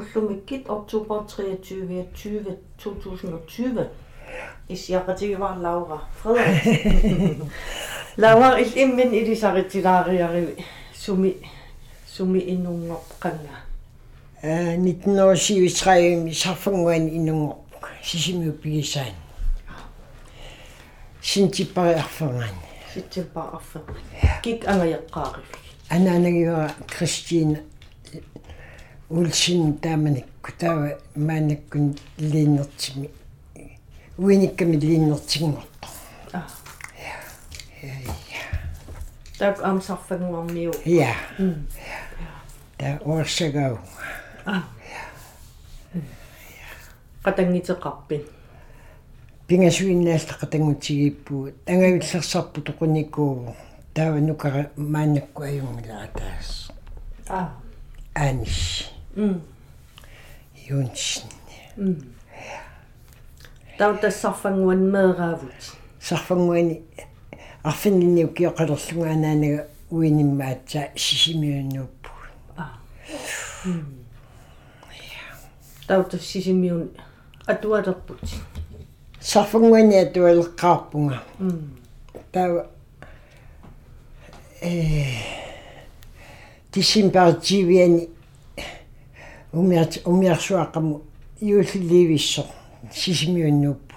Oslo oktober 23. 20. 2020. var Laura Frederiksen. Laura illimmin ilisaritilariari sumi sumi innungoqqanga. 1937 sarfanguan innungorpuk sisimiu pigisaan. Sintipariarfangan. Sintipariarfangan. Kik angayaqqaarif. Anaanagiwa Christine кристина улсин тааманикку таава маанаккун лииннертими уиникками лииннертингорто а так ам сарфангуармиу я та орсагау а qatangiteqarpin пингасуиннаалта qatangutsigippu ангавиллерсарпу тоқуникуу таава нукара маанакку аюнгилаатаас а анис м юнсин м тау тассарфангуан меэраавут сарфангуани арфиннинни укиоқалерлунга анаанага уиниммаатса сисимиуннууппу а. М тау тассисимиун атуалерпут сарфангуани атуалеққарпунга м тава э тисимпартивиани умиарт умиарсуаққаму юулливиссо сисимиуннууппу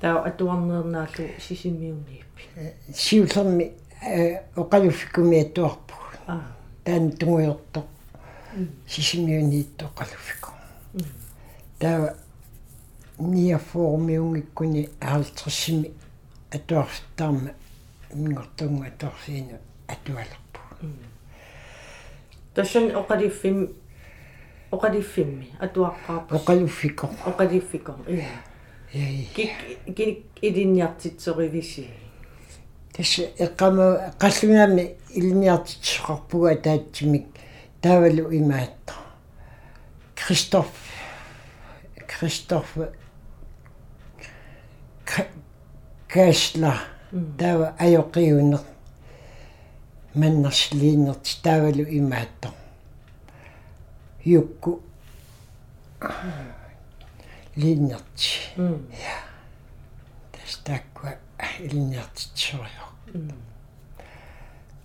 тау атуарнернаалу сисимиуннииппи сиуллерми э оқалуффикуми аттуарпу а. Таан тунгуйорто сисимиунииттоқалуффику тава ниафоормиунгиккуни аалтэрсими атуарфтарма мингортунга аторсиину атуалерпу тассан оқалиффим оқалиффимми атуаққарпус оқалуффико оқалиффико иа яи кик кик идинниартитсоривиси тасса эққама қаллунгами илниартитсоқарпуга таатсимик таавалу имаатто кристоф кристоф кэшла таава аёқиунер маннерслиинерти таавалу имаатто юкку линнерти м тастаква илниартитсорио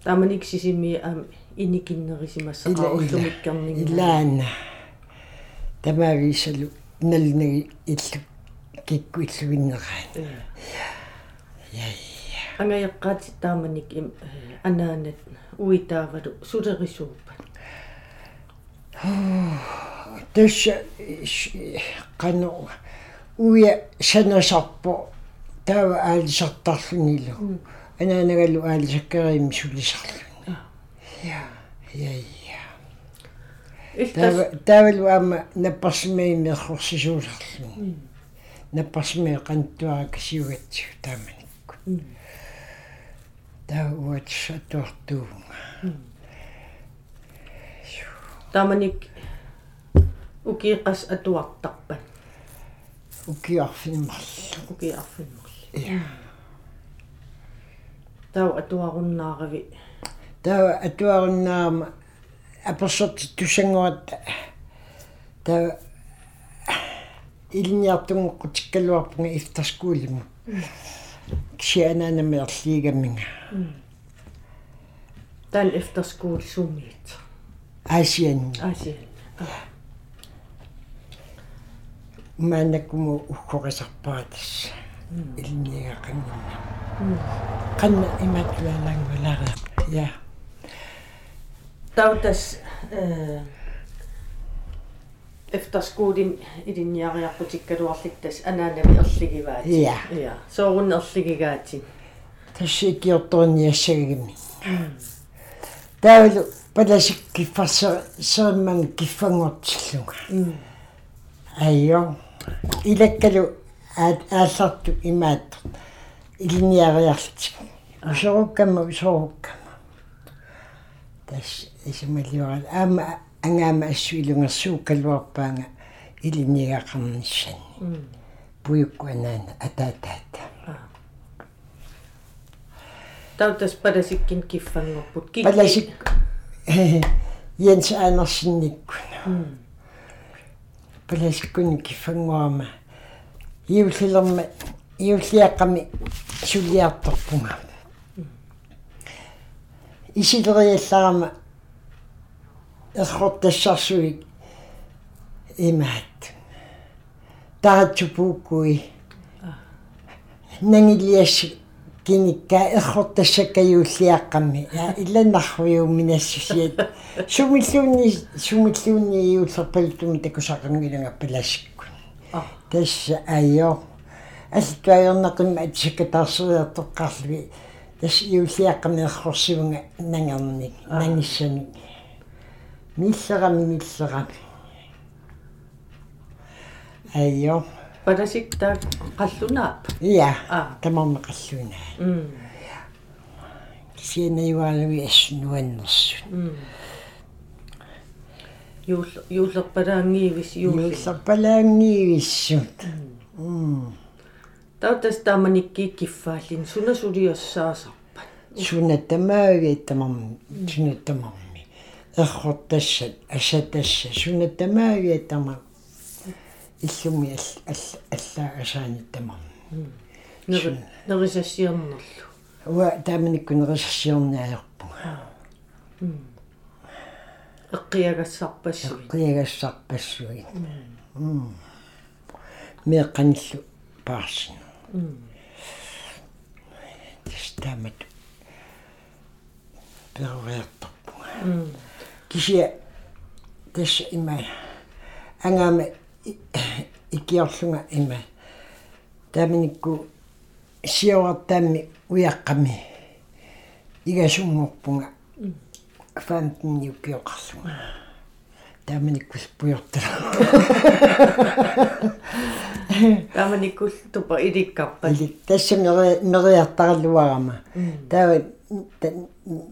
таманик сисими ам иникиннерисимасса ила ауллумиккернинг илаана тамависалу налнаги иллу кикку иллуиннераан яй ангаяққаати тааманик им анаанат уитаавалу сулерисууппа тэш кано уя санасарпо тава аалисартарлунилу анаанагалу аалисаккериим сулисарлун я я я иллас тава тавалу ама наппарсимаими эрхорсисууларлун наппарсимаа qantuara кисиугатсу тааманикку таа уатсатуартуунга тааманик укиқас атуартарпа укиарфиммарлу укиарфиммерли я тау атуаруннаарави таа атуаруннаама аперсорти тусангуат таа илниартунгоққутиккалуарпунга ифтарскуулиму ксианаанами ерлигамминга тан efter skole sumit асиан аси маанаккуму уккорисарпаатас илниагақангамма қанна иматлаалангулаара я tauttas äh, efter skoolin idinniariarputikkaluarliktas anaanami erligivaati Ja. ja soorun erligigaati тассикиортуунниассагими таавалу паласиккиффарса сеэмман киффангортиллунга айо илаккалу аалларту имаат илниариарлтик усоруккамма усоруккамма тас исмалиорал аама ангаама ассуилунгерсууккалуарпаанга илниагақарнissanni пуйукку анаана атаатаата таутас паласиккин киффангорпут кикки паласик Jens Andersen никкуна паласиккуни киффангуама иуллерма иуллиаққами сулиарторпунга исилериалларама эрхортассарсуик имаат таатсупууккуи нангилиасси киникка эрхортассаккаюуллиаққамми я илланнарфиу минассусиат сумиллуунни сумиллуунни иуллерпалтуми такусақангилунга палассиккун тасса айо аллтуайорнақимма атсаккатаарсуиартоққарлуги тас иуллиаққами эрхорсивунга нангерник нангиссани миллерами миллерами айо паласик таа қаллунаап я а. Тамарме қаллуина м кисинаиваалуи ассунуаннерсут м юул юулерпалаангиивис юуллерпалаангиивиссут м таутас тааманикки киффааллин сунасулиоссаасарпат сунатамааги тамарми сунатамарми эрхортассат асатасса сунатамааги тама иллуми алла аллаа асаани тамарми нери нерисассиернерлу уа тааманиккунерисассиорнаалерпуга эққиагассарпассуи қиагассарпассуи м меққаниллу паарсин тестамат перуриартарпуга м кisia тас има ангаама икиорлунга има таминикку сиорартаамми уяққами игасумморпунга. Фантин юкиоқарлунга таминиккус пуйортала тааманиккул тупа иликкарпат али тасса мери мериартаралуарама таа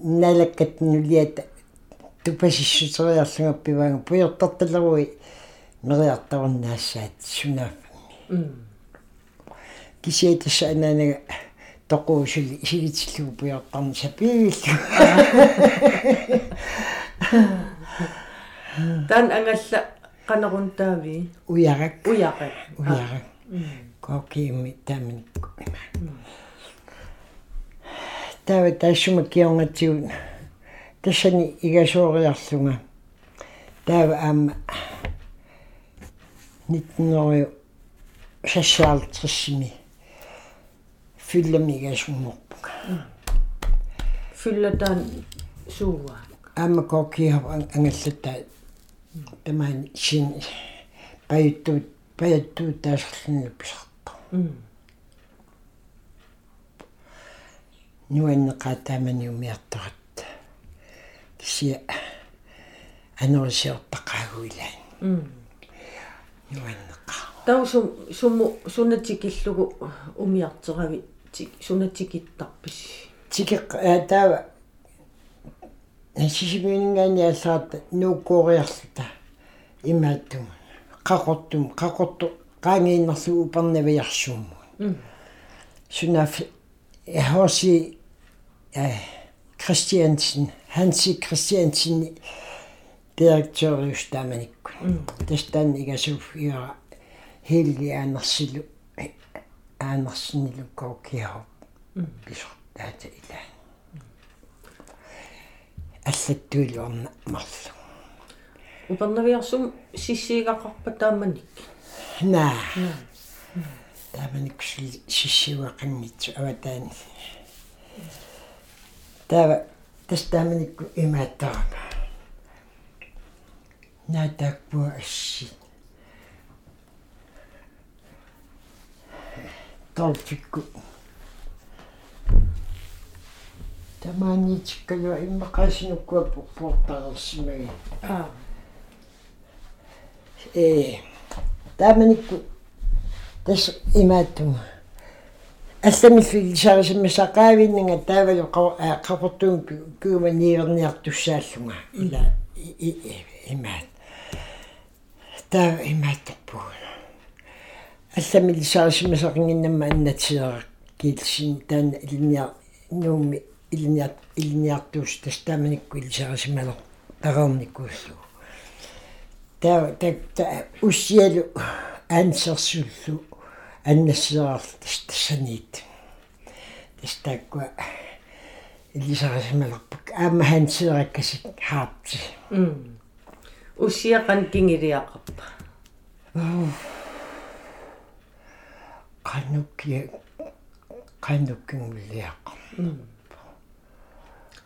налаккат нулиата тупасиссутериарлунга пиваага пуйортарталеруи мериартарнаассаат сунаф м кисиатасса анаанага тоқуусули сигитиллугу пуйортарни сапиивиллу таан ангалла канерун таави уярак уярак кокиими тааминикку има тава тассума киорнатсиун тассани игасоориарлунга тава аама нитнериу сассаалтриссими филлами игасумморпуга фylла таан сууа аама кокиав ангаллатаа тамаани син паютту паятту таасерлуни писарто м нуаннеқаатаамани умиарторат кися анерисиортақаагуилаан м нуаннеқа тау сум сумму сунатикиллугу умиартерави сунатикиттарпис тикеқ таава сисибиунингаани аллаата нууккууриарлута имааттума қақортум қақорту qaangiinnerlu upernaviarsuummu м sunaf hosi Christiansen Hansi Christiansen direktørius tamanikku tastan igasuf iara helgi aanersilu aanersinnilu kokkiao pisortaata ilaan аллаттуилуарна марлу упернавиарсум сиссиигақарпа тааманик наа тааманик сиссиуақангитсу аватаани тава тастааманикку имааттарама наатаакпуа асси толфикку тамааниитиккалуа иммақаасинуккуа портаарсимаги аа э тааманикку тас имааттума алламилли сарисиммисақаавиннга таавалу қапортуун куума ниерниартуссааллунга ила имаат. Таа имааттарпуг алламилли сарисиммисақингиннамма аннатсиерак киилсин таана илниар нууми илниат илниартуус тастааманикку илисарисимало тараумниккууссу таа так уссиалу ансерсуллу аннассераарлтас тассаниит тастааккуа илисарисималерпак аама хансеэраккасик хаапти м уссиақан кингилиақарпа канукки кануккингулиаққа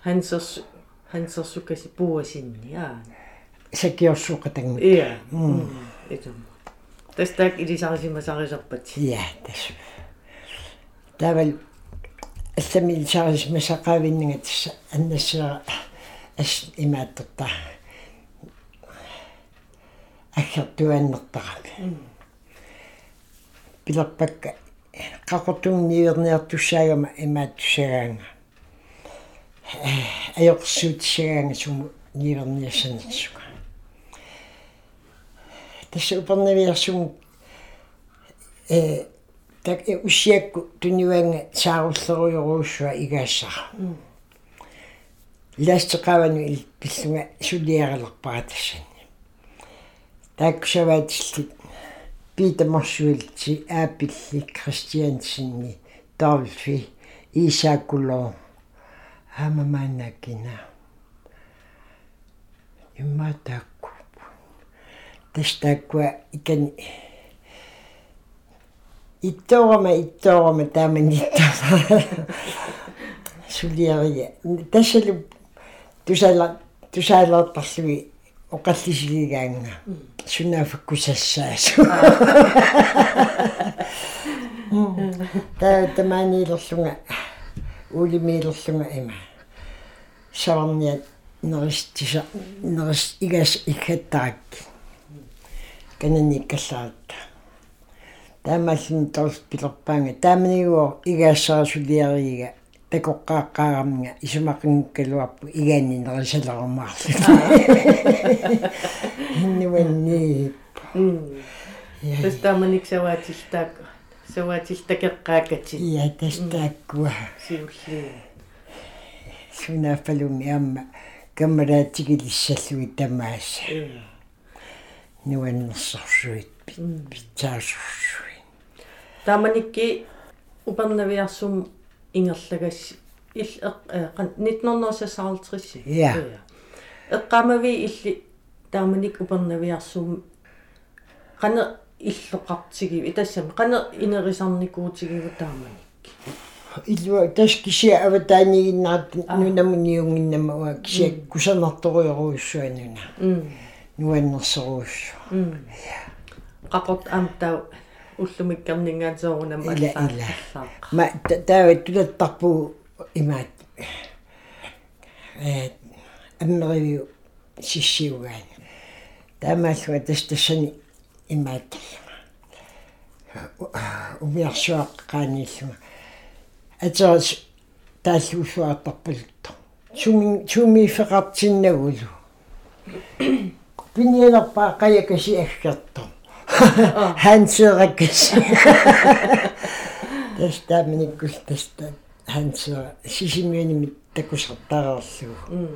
хансерс хансерсукаси пуасинни аа сакиорсуқатангу иа м этум тастак илисарисимасарисарпат я тас тавал ассамил чарис масақавиннга тасса аннассера ас имааттарта аггертуаннертарами пилерпакка qaqortuunniiverniartussаагama имааттуссагаанга аёрсуутиссагаанга суму ниверниассанитсуга тасса упернавиарсуму э так э усиакку туниуанга сааруллеруйоруussуа игаассара ластеқавану ил пиллунга сулиаралерпара тассани тааккусаваатиллит Peter Marshall-ti Apilli Christiansenni Dolfi Isakulo Hamamanakina Imatakku Tästäkua ikani Ittoorama ittoorama tämän ittoorama Suliaria Tässä tusalla tusalla оқаллисилигаанга сунаафаккусассаасу таа тамаанилерлунга улимиилерлунга има саварниат нерistisa нерис игас игхаттаакки кананиккаллаатта таамааллин торс пилерпаанга тааманигуо игаассарасулиарига такоққааққаарамнга исумақингкалуарпу игаанни нерисалерумаарлу иннуанни. Тастаманик саваатилтаак саваатилтакеққаакати я тастааккуа. Сиулли сунафалуми амма каммараатигилиссаллуи тамааса нуаннерсорсуит питсаасорсуи таманикки упернавиарсум ингерлагас ил эқ 1956 Ja. эққамави илли тааманик упернавиарсум қана иллоқартиги итассами қана инерисарникуутигиву тааманик илуа тас кися аватаанигиннаат нунамуниунгиннамауа кися кусанарторуйоруйуссуануна м нуаннерсоруussу м қақорт аамтаа уллумиккарнингаатсоорунам ила ила аллааққа ма таава тулаттарпу имаат. Э аммеривиу сиссиугаан таамааллуа тастассани имаат. Умиарсуаққааниллуга атерс тааллуусуартарпалутто суми сумифеқартиннагулу пиньелерпаа қаякаси аггерто хансераккас тастааминиккул таста хансера сисимиуними такусартаараарлугу м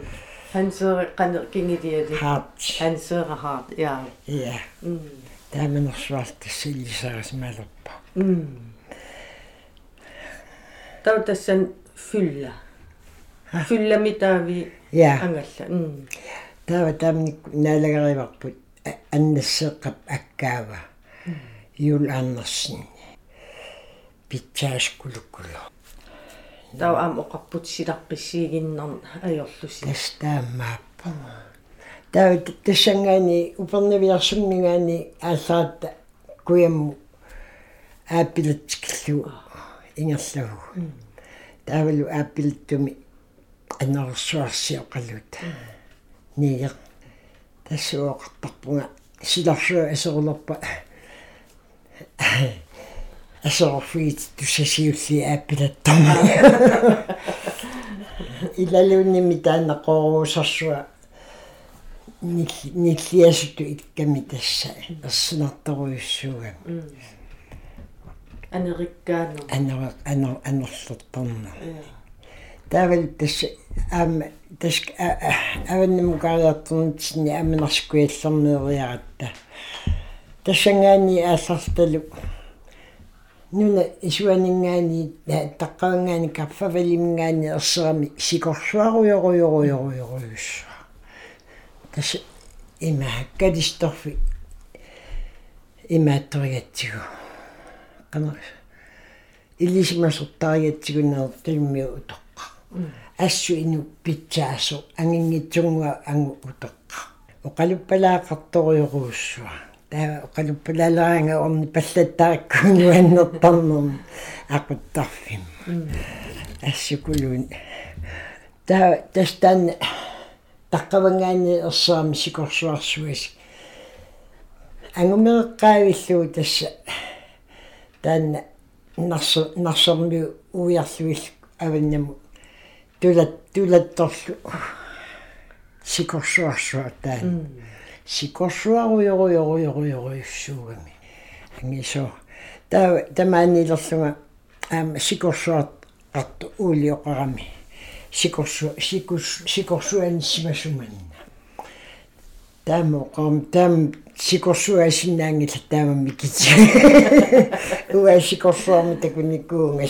хансер қане кингилиали хаат хансера хаат я я м тааманерсуартассиллисарас малерпа м тау тассан фylла фyllammi таави я ангалла м таава таамникку наалагариварпут а- аннассеэққап аккаава юл аннерсин питсааскулуккулу тау аам оқарпут силаққиссиигиннар аёрлуси тастаамааппа таа тассангаани упернавиарсуммигаани аалларатта куямму ааппилатсикиллу ингерлаву таавалу ааппилаттуми аннерсуарсиоқалут нигер тассуоқартарпунга силарсуа асерулерпа асерфиит туссасиулли ааппилаттарма илалуунними тааннақоруусарсуа ниллиасуту икками тасса ерсинарторуйуссуугам анериккаано анера анер анерлэрторна таавал тасса аама тас аваннамукариарторнитсини аминарскуиллэрнериаратта тассангаани аалларталу нуна исуанингаани таққавангаани каффавалимгаани ерсерами сикорсуаруйоруйоруйоруйоруйуссуа тасса има калисторфи имаатторигатсигу қана илисимасортариатсигуннер тиммиу утоққа ассу ину питсаасо ангингитсунгуа ангу утоққа оқалуппалаақарторуйоруussуа таа оқалуппалааларанга орни паллаттааккунгуаннертарнерм ақуттарфим ассукулуун таа тастан таққавангаани ерсаами сикорсуарсуас. Ангумеэккаавиллуу тасса таанна нарсо нарсорми уиарлуил аваннаму тулат тулатторлу сикорсуарсуа таан сикорсуаруйоруйоруйоруйоруйуссуугами ангисо таа тамаанилерлунга аама сикорсуарт арту уулиоқарами сикорсу сикус сикорсуаниссимасуманна таама оқарм таам сикорсуасиннаангила таамамми кити уа сикорсуарми такуникуунга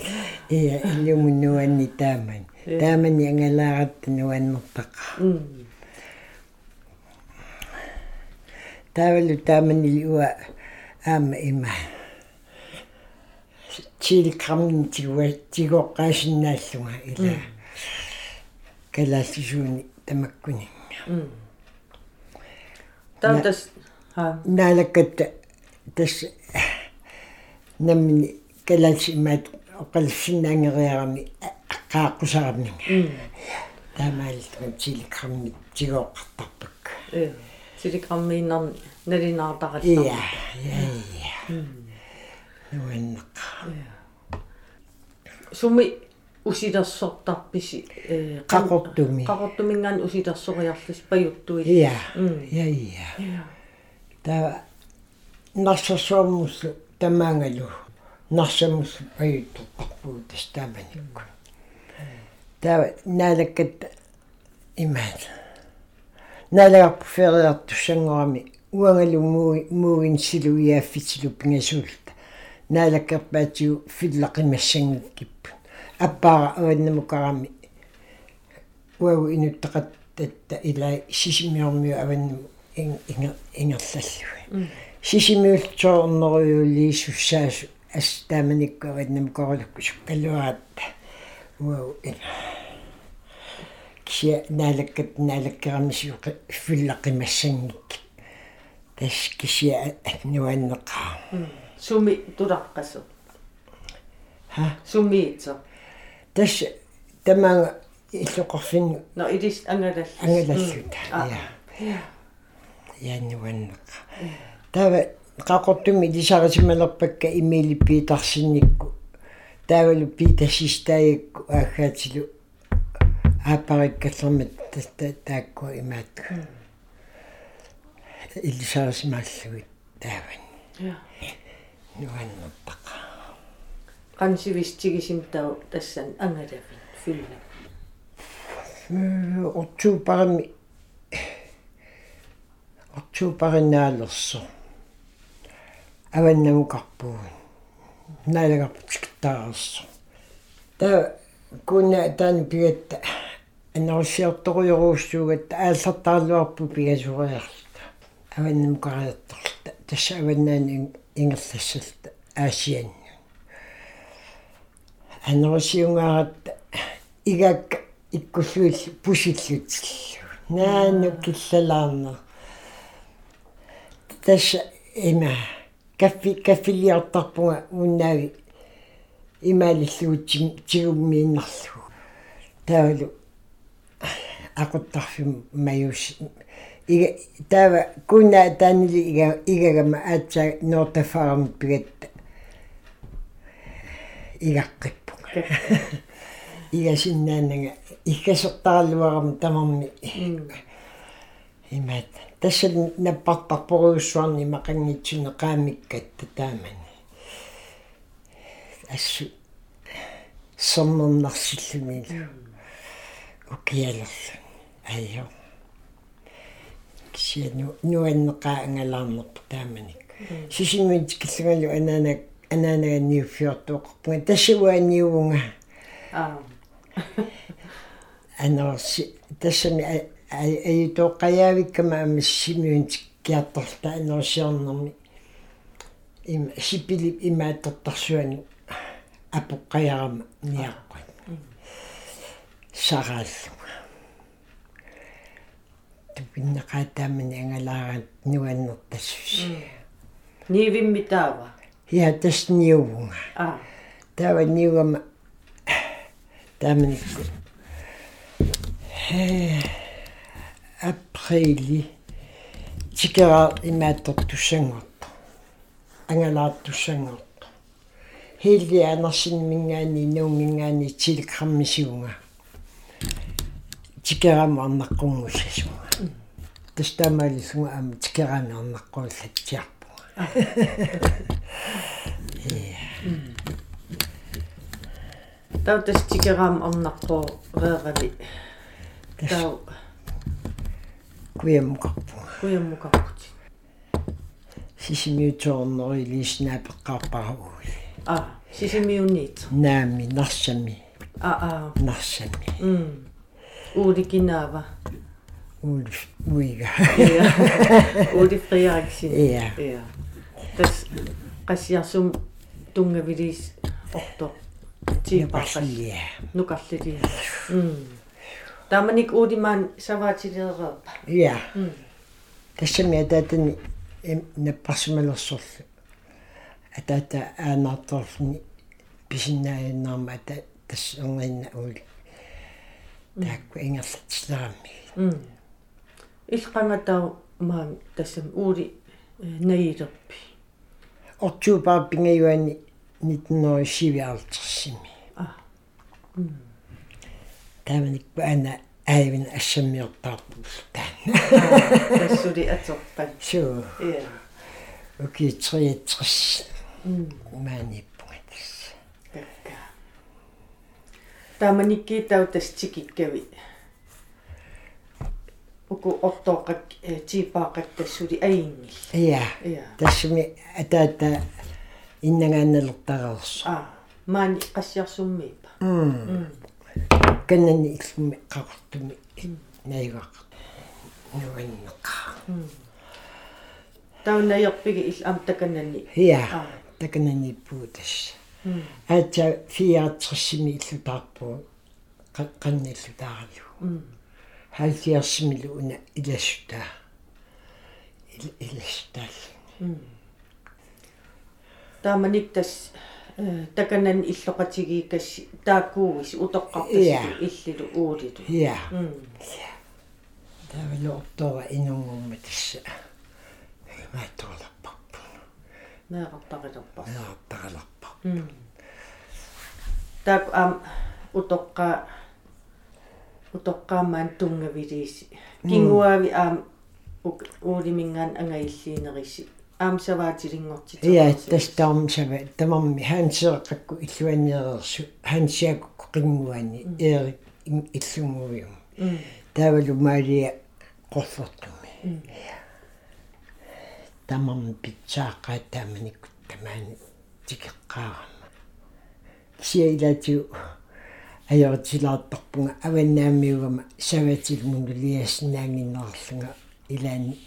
сикорсуаруйоруйоруйоруйуссуу ия илумуннуанни тааман таамани ангалааратта нуаннертаqa таавалу таамани уа аама има чилкрамни тигуа тигоққаасиннааллунга ила калааллисууни тамаккуни. Таутас ха. Наалаккатта тас наммини калаалси имаат оқаллсиннаангериарами аққааққусаарнинга таамааллтун тиликрамми тигооққартарпак э силикраммииннар налинаартараллар ия ия нуаннеқа суми усилерсортарписи э қақортуми. қақортумингаан усилерсориарлис паюттуи ия ия ия та нарсасуаммуссу тамаангалу nassemus ei tukkappuutis tämmönikku. Tämä näillekin imänsä. Näillä on pelattu sen aami uangelu muuin silu ja fitsilupin sulta. Näillä kerpätyy fillakimessangit kippun. Appaa on mukaami uau inuttakat, että ilä sisimioimio avan ingallalle. Sisimioitso on noin liisussaisuus. Тааманикку аваннамукарулукку суккалуаратта уагу кися наалаккат наалаккерамисиуқи филлақимассангикки тас кися нуаннеқаа суми тулаққасу ха? Сумиитсо тас тамаага иллоқорфин но илис ангалаллис ангалаллута я яаннуаннеқа тава қақортуми лисарисималерпакка имили питарсинникку. Таавалу питасистаякку ааггаатилу аапариккаллермат таста таакку имаатку илисарисимааллуит тааван я нуаннертаqa qansivistigisiim tau tassan angalafin fylla ортуупарами ортуупариннаалерсо аваннамукарпуун наалагарпутиктаарерсо та куна таан пигатта аннерсиорторуйоруussуугатта ааллартаарлуарпу пигасуриарлута аваннамукариарторлута тасса аваннаани ингерлассалта аасианну аннерсиунгааратта игакка иккуллуил пусиллутиллу наанну киллалаарнер тасса има каффи каффилиартарпунга уннаави имаалиллуутсим тигуммииннарлу таалу акуттарфим маюс ига тава куна танили ига игагама аатса нортафаарм пигатта игаққиппунга игасиннаанага иккасертараллуарам тамарми имаат тассал наппартарпоруйуссуарни мақангитсуне qaamikkat таамани ассу соммернарсиллумила укиалерла айо кисиану нуаннеқаа ангалаарнерпу тааманик сисиммит киллунгалу анаанак анаанагниуффиортуоқарпунга тассуаниувунга аа анерси тассами аютоққаяавиккама амиссимиунт киарторта анерсиарнерми им сипили имааттартарсуани апоққаярама ниаққат сарааллуга тупиннеқаатаамани ангалаарат нуаннертассуси нивимми таава я тасниувунга аа таава ниугама тааманикку э априли тикера имааттортуссангорто ангалаартуссангорто хилли анерсинмингаани нуунгингаани тиликраммисуунга тикерама арнаққунгулласунга тастаамаалисунга ама тикерами арнаққууллатсиарпунга тау тас тикерам орнарпоо реерави тау куямукарпунга куяммукарпути сисимиуторнери лиснаапеққарпарагуи аа сисимиунниит наами нарсами аа аа нарсами м ууликинаава ули уига уули фриариксин Ja. ja тас qassiarsum тунгавилис орто тиипарпас пассия нукарлили м таманик уулимаан саваатилеерерпа я м тассами атаатани наппарсумалерсорлу атаата аанаарторлни писиннааюннаарма ата тассунгинна ули таакку ингерлатсиларамми м илқангатау маан тассам уули наилерпи ортуупаар пингаюани 1957 аа тааманикку ана аавин ассаммиортаарпул таан тассули атерпат суу я 63 м мааниппугатас такка таманикки тау тастикиккави уку ортооқак тиипаақат тассули аингил я тассами атаата иннагаанналертареерсо аа маани qassiarsummiipa м каннани иллуми қақортуми наигақ нуаннеқа таунаерпиги ил ам таканани я таканани пуутас аача фиаатсерсими иллутаарпу қанниллутааралу м халфиарсимилу уна илассутаа илассутаал м тааманик тас э, таканан иллоқатигиикасси тааккуугис Ja. утоққартасси иллилу уулилу я м тавалуортора инунгумма тасса маатторлаппарпу неэқартарилерпар наартараларпа м таак ам утоққа утоққаамаан тунгавилииси кингуави аам ук уулимингаан ангаиллиинерисси аам саваатилингорти я тастаам сава тамамми хансеэққакку иллуаниерерсу хансиакку қингуани эери иллумуйум м тавалу маалия qoffортуми тамам питсааққаа тааманикку тамаани тикеққаарама сиилату аёртилаартарпунга аваннаамиугама саватилмуну лиассинаангиннерлунга илаани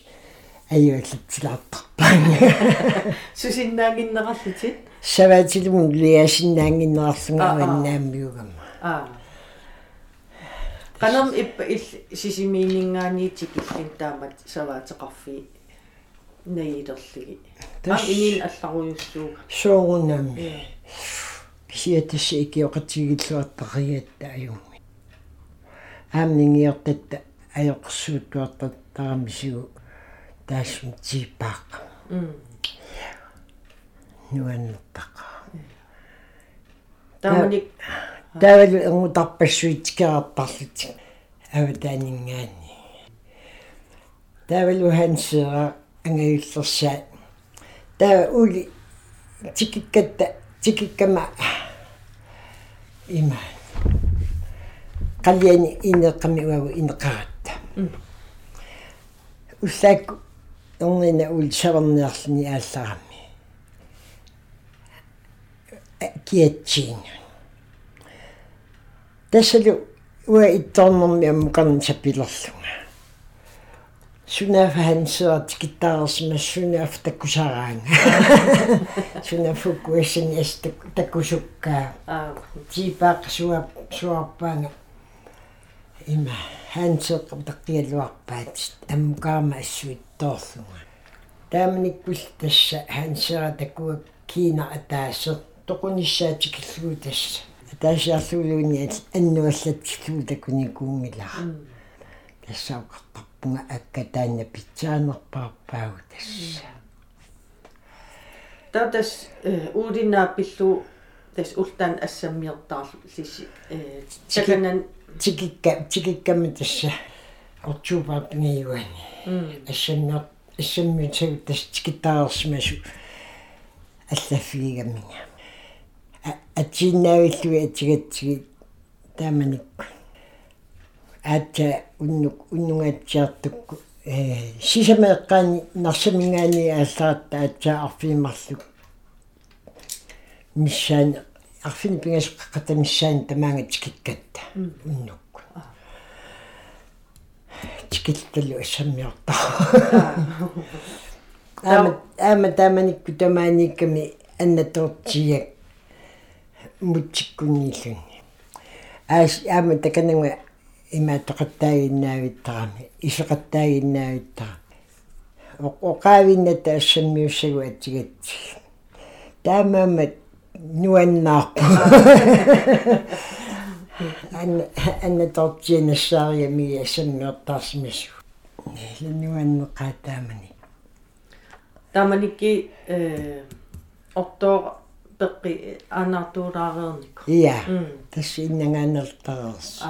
аюаллатсилаартарпаанга сусиннаангиннераллутит саватилмуну лиассинаангиннерлунга Аа, канам иппа ил сисимиинингаанитик иллин таамат саваатеқарфи наилерлиги ам инин алларуйуссууга соорунами э. Кисиатасси икиоқатигиллуаттариатта аюмми аамнингиортатта аёқсуутуартаттарамисигу таассум типааққа м нуаннертақа тааманик таавалу энгутарпассуитикеартарлути аватаанингаани таавалу хансера ангаюллерсаа таа ули тикиккатта тикиккама има. Қалиани инеққами уагу инеқаратта уллаак орнина ул саверниарлни аалларами киатсиин тассалу уа итторнэрми аммукарни сапилерлунга сунафаансуат киттаарсимас сунаф таккусараанга сунафуккуассани ас таккусуккаа аа типаақ суап суарпаанга има хансеқ таққиалуарпаат таммукаама ассуиттоорлунга тааманиккул тасса хансера таккуа кина атаасер тоқуниссаатикиллугу тасса атаасиарлуулуни аннуаллатиллуу такуникуунгилара тассаақартарпунга аккатаанна питсаанерпаарпаагу тасса татас уулиннааппиллу тас ултаан ассаммиертаарлу лиси э таканан тикикка тикикками тасса ортуупаапниуани ассаммиер ассаммиутагу тас тикиттаарсимасу аллаффигаммига атсиннаавиллуи атигатсиги тааманикку. Аатта уннук уннугаатсиартукку э сисамеэккаани нарсамингаани аалларатта аатсаа арфиимарлу миссаани арфини пингасеққата миссаани тамаанга тикиккатта уннукку тикиллалу ассаммиорта аама аама тааманикку тамааникками аннатуортиак мутсиккуннииллунни аас аама такананга имаатоқаттаагиннаавиттарами исеқаттаагиннаавиттара оқаавинната ассаммиуссагу атсигатси таамаамат нуаннаарпу أنا أنا تعطينا الشارية يمي سنة وطاس مسو. لأني وأنا قاعد تامني تامني كي آه، أطور بقي أنا طورا غيرنك يا تس إننا أنا الطرس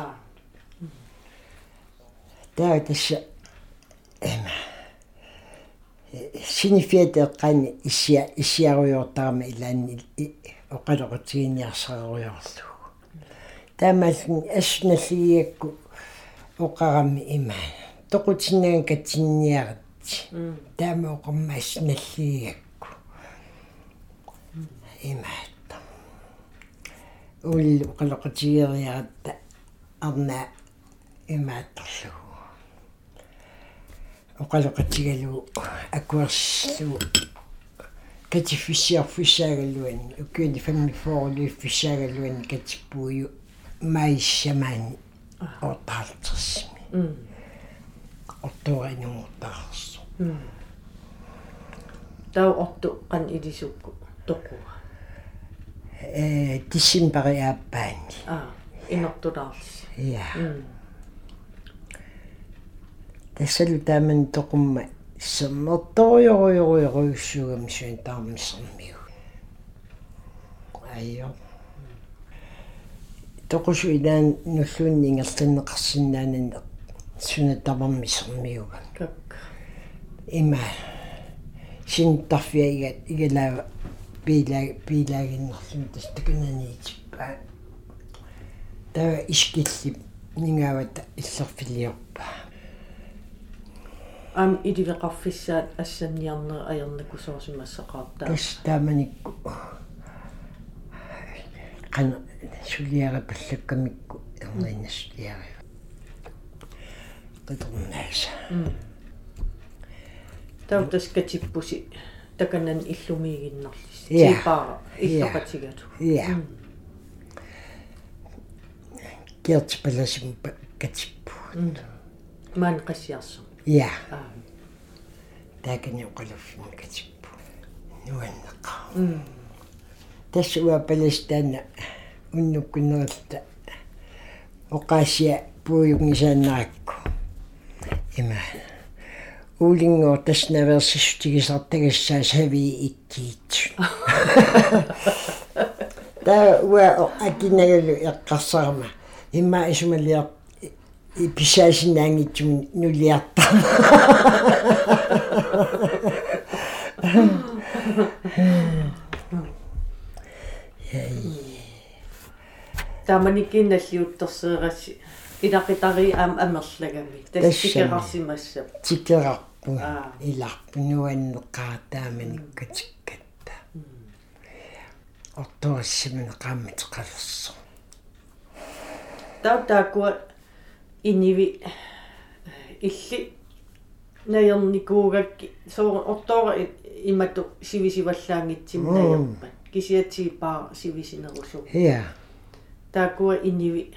إشياء إشياء تس إلى أن أقدر isiaruyortaarma ilaan oqalorutiiniarsaruyorlu таамааллни асналлигиакку оқарами има тоқутиннаан катсинниарати таама оқарма асналлигиакку имаатта уллу оқалоқутигириаратта арна имаатторлугу оқалоқатигалу акуарслу катиффисиар фиссаагаллуани уккуни фамми фоорлу фиссаагаллуани катиппуйу маиссамаани ортаалтерсими м ортуаинууртаарсо тау орту qan ilisukku toqua э дисимбариааппаани аа инортулаарли я м тассалу тааман тоқумма сэммерториориориориуссугам суин таамиссермиу айо тоқусу илаан нуллуунни ингерланнеқарсинаанан суна тамармиссермиуга как има синтарфиа ига игалаа пилаа пилагиннерлун тастакунаниитиппаа таа искиллип нингаавата иллерфилиорпа ам идивеқарфиссаат ассанниарнер аернаку соорсимассақартаа тас тааманикку кана сулиара паллаккамикку эрниннаслиара qiternaasa тау таскатиппуси таканан иллумиигиннерлис Иа. типаа Иа. иллоқатигату я кертипаласим катиппу маан qassiarsum я аа. Таакани оқалуффин катиппу нуаннеқа тассуа палестана уннуккунералта оқаасиа пууюнгисааннаакку има уулингоо таснаверсиссутигисартагассаа сави иккиит таа уа акинагалу эққарсарма имма исумалиар иписаасинаангитсум нулиарта тааманиккиналлиуттерсеерасси илақитари аам амерлагами тассикерарсимасса тикерарпу Аа. иларпу нуаннеқаа тааманиккатиккатта ортуассимин qaamмитеқалерсо таа таакуа иниви илли наерникуугакки соо ортоора имату сивисиваллаангитсим Мм. наерпа кисиатсигипаа сивисинерусу я таакуа иниви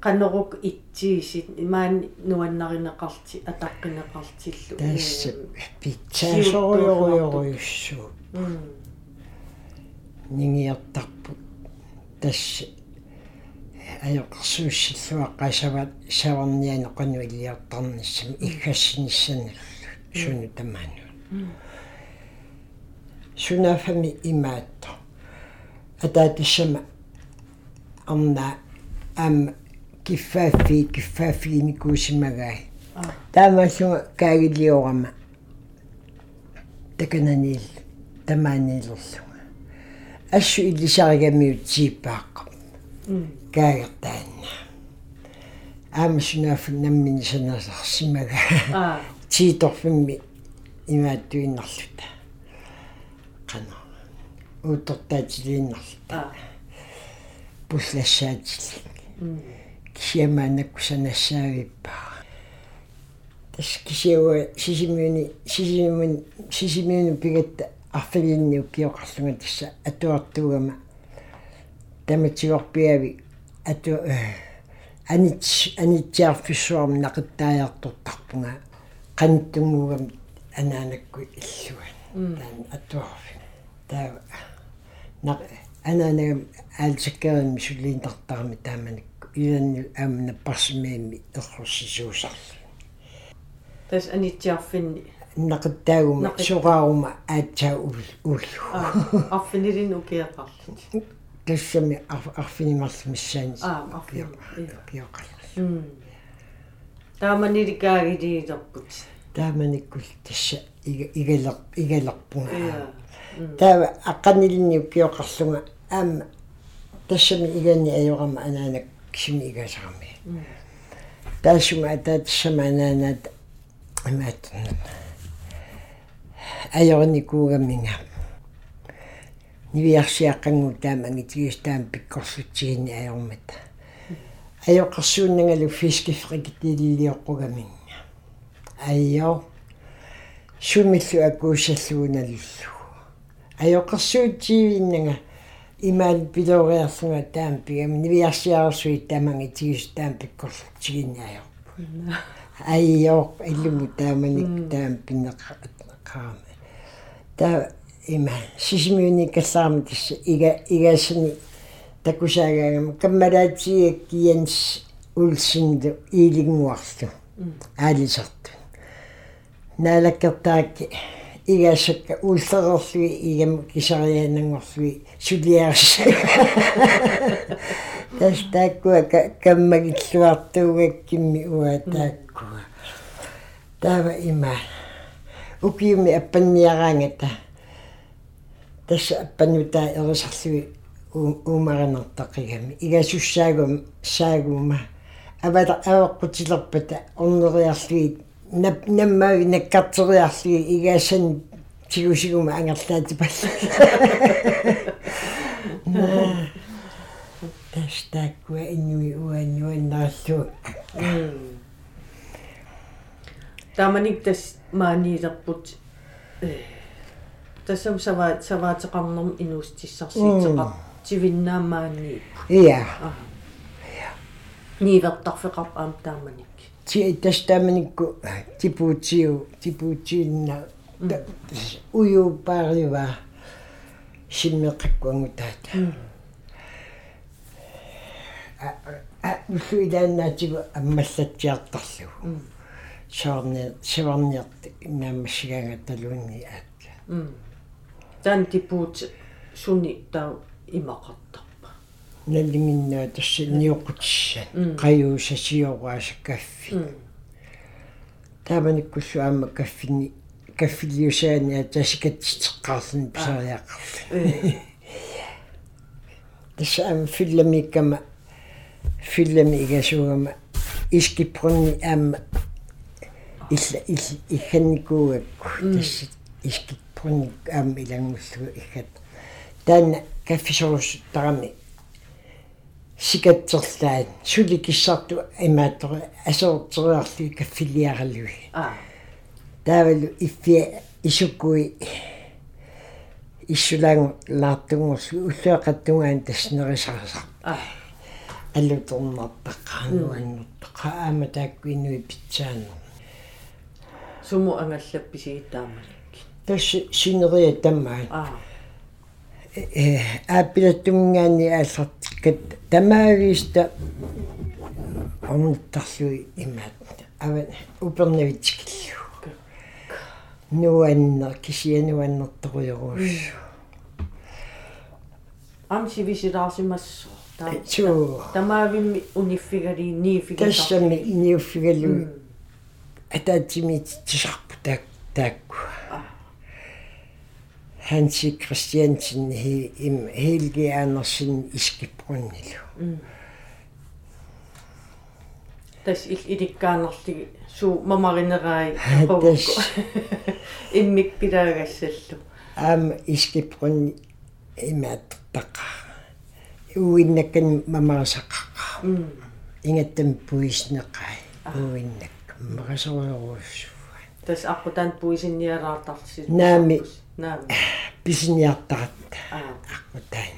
канерук итсиисит имаан нуаннаринеқарти атаққинеқартиллу тасса питсаасориориориуссуу м нингиартарпу тасса аёқарсууссиллуа қасават саварниано қануиллиартарниссам иггассиниссана суну тамаану сунафами имаатто атаатиссама арна ам киффааффи киффааффи никуусимагай а. Таамааллуга каагилиорама такананил тамаанилерлуга ассу иллисаригамиут сииппааққа м. Каагертаанна. Аамасунафф наммини санасарсимага тииторфимми имааттуиннарлута. Қана уутортаатилииннарлута а пуллассаатили м кисиамаанакку санассаавиппаа тас кисиауа сисимиуни сисимиун сисимиуни пигатта арфилинниу киоқарлунга тасса атуартуугама таматигорпиави ату анит анитсиарфиссуарм нақиттааяартортарпунга қаниттунгуугам анаанакку иллуан. Таан атуарфи. Таа нақ анаанагам аалсаккерими сулиинтартарами тааманакку иланни аамна парсимиими эррусисуусарли тас анитсиарфинни нақиттаагума Нақит- суqaaрума аатсаа ул уллу арфинилин укиақарлут тассами арфинимарлу миссаани а арфин киоқалла м тааманиликаагилиилерпут тааманиккул тасса ига игалер игалерпунга таава аққанилинниу киоқарлунга аама тассами игани ajorama анаанак кисими игасарами таасума атаатассама анаанат имааттун ajornikуугамминга нивиарсиаққангу таама ангитигистаам пиккорлутсигини ajormata ajоқарсууннангалу фискифрикитилиоққугаминга айо сумиллу акуусаллууналлу ajоқарсуутсиивиннага имаал пилориарлунга таам пигам нивиарсиарсуи тааманги тигис таам пиккорлутсигини ajorpu айо иллуму тааманик таам пинеқаама та има сисимиуни кассаама тасса ига игасни такусаагаагама каммалаатиек кианс улсинду иилингуарлу аалисарту наалаккертаакки игасакка уллерерлуи игам кисарианангорлуи сулиарс тас тааккуа каммагиллуартуугаккимми уа тааккуа таава има. Укиуми аппанниараангата. Тасса аппанутаа ерисарлуи уумаринертақигами игасуссаагум саагума авада аваққутилерпата орнериарлуи нап наммаги наккартериарлуи игасан тигусигума ангерлаати палла тастаккуа иннуи уаннуаннааллу тааманик тас маанилерпут э тассам сава саваатеқарнерм инуустиссарсиитеқар. Тивиннаамаани иа. Нивертарфеқар аам тааманик ти тастаманикку типуутиу типуутиинна уюупаарива симмеқаккуангутаата а уллуилааннаатигу аммаллатсиартарлугу саарне севарниарт наамассигаанга талуунни аатка м тан типуут суни таа имақартарпа наллингиннаа тасса ниоқутиссан Мм. қаюусасиорааса каффи м тааманиккуллу аама каффини каффилиусаани атасикатситеққарлни писариаққарли э. Tässä am fyllemikama fyllemigasugama iskipprunni am illa illa ikhanikuugakku tässä iskipprunni am ilangullugu ikkat таана каффисорусутарами сикатсерлаат суликиссарту имааттори асоортериарлуи каффилиаралуи аа таавалу иффиа исуккуи иссулаангу лаартунгорлу уллуақаттунгаан таснерисарсар аа аллуторнартаққаануаннэртақа аама тааккуинуи питсаанер суму ангаллапписигиттаамалик тасси синерия таммаа аа э ааппилаттумгаани ааллартиккат тамаагииста орнтарлуи имаат. Ава упернавитикиллу нуаннер кисиануаннерторуйоруус амси висилаарсимассо туу тамаавимми униффигали нииффигали тассами ниуффигалу атаатимит тисарпу таак таакку Hansi Christiansen he im Helge Andersen iskiprunnilу тас ил иликкаанерлиги суу мамаринерай тас иммик пилаагассаллу ам iskipрун имааттаqa уиннаккан мамарасаққаа м ингаттам пуиснеқай уиннак. Марасориоруссу тас аққутаан пуисинниалаартарси Наами. Наами писиниартарат аа. Аққутаан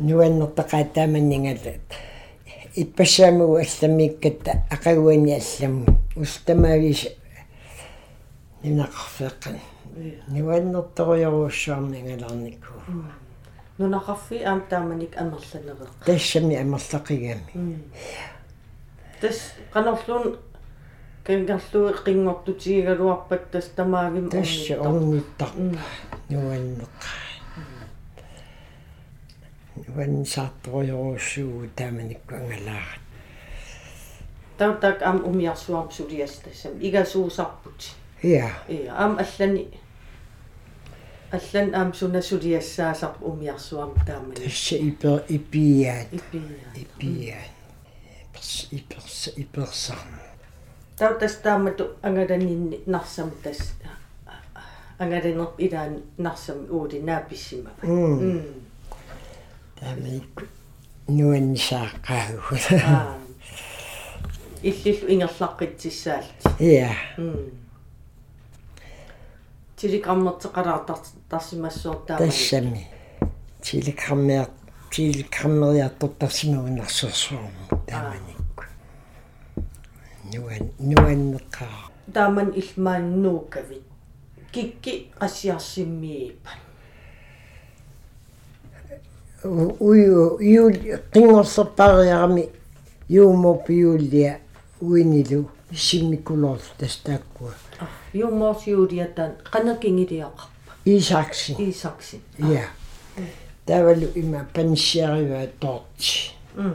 нуаннертақаа тааманнингалат иппассаамугу алламиккатта ақагуани алламу устамаавис нинақарфеққан нуаннерторуйоруссуарнингаларникку нунақарфи аам тааманик амерланереқ тассами амерлақигами тас канерлуун кангерлуи қингортутигигалуарпат тас тамаагим тасса орниттарпа нуаннеқаа нуаннсаарторуйоруссуу тааманикку ангалаарат таутак аам умиарсуарм сулиас тассам игасуусарпут иа. Iya, am allani аллан аам суна сулиассаасар умиарсуарм таамани тасса ипер ипиаат иппиа ипиаат иперс иперс иперсарна тау тас таамату ангаланинни нарсам тас ангалинер илаан нарсам уули нааписсима м тааманикку нуаннисааққаагу аа иллиллу ингерлаққитсissaалт иа м телеграммертеқалаартар тарсимассуор таамани тассами тиликраммеа тиликраммериартортарсимагунарсуарсуарму тааманикку нуан нуаннеқаа тааман илмааннуукавит кикки qassiarsimmiipa уйу юул қингорсерпаариарами юумоп юуллиа уинилу симмикулоор тастааккуа юмоорсиулиатаан qanakingiliaqarpa исакси. Иисакси я тавалу има пансиариваа тоорти м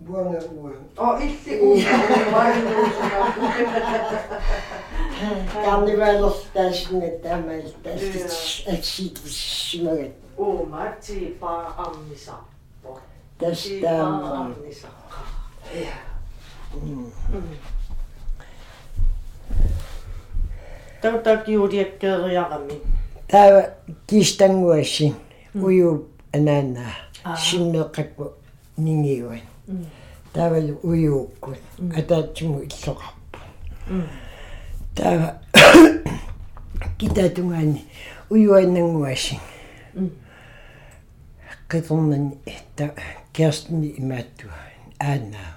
м иннунуаннерсоруйоруйоруйорус аингаассинга иинталикаси таппаратторуйо арнивалстас аина иинталикаси а no tas jumo буанга уан о илли уусаруаинуусуна карнивалстасне тамаалтас атситсимагат уумати па аммиса тастаама аммисаққа таутак юулиаккеериарами тава кистангуасси ую анаана симмеққакку нингиуан тавал уюуккут атаатсуму иллоқарпу тава китатунгаани уюаннангуасси қитернани та керстни имааттуа аанаа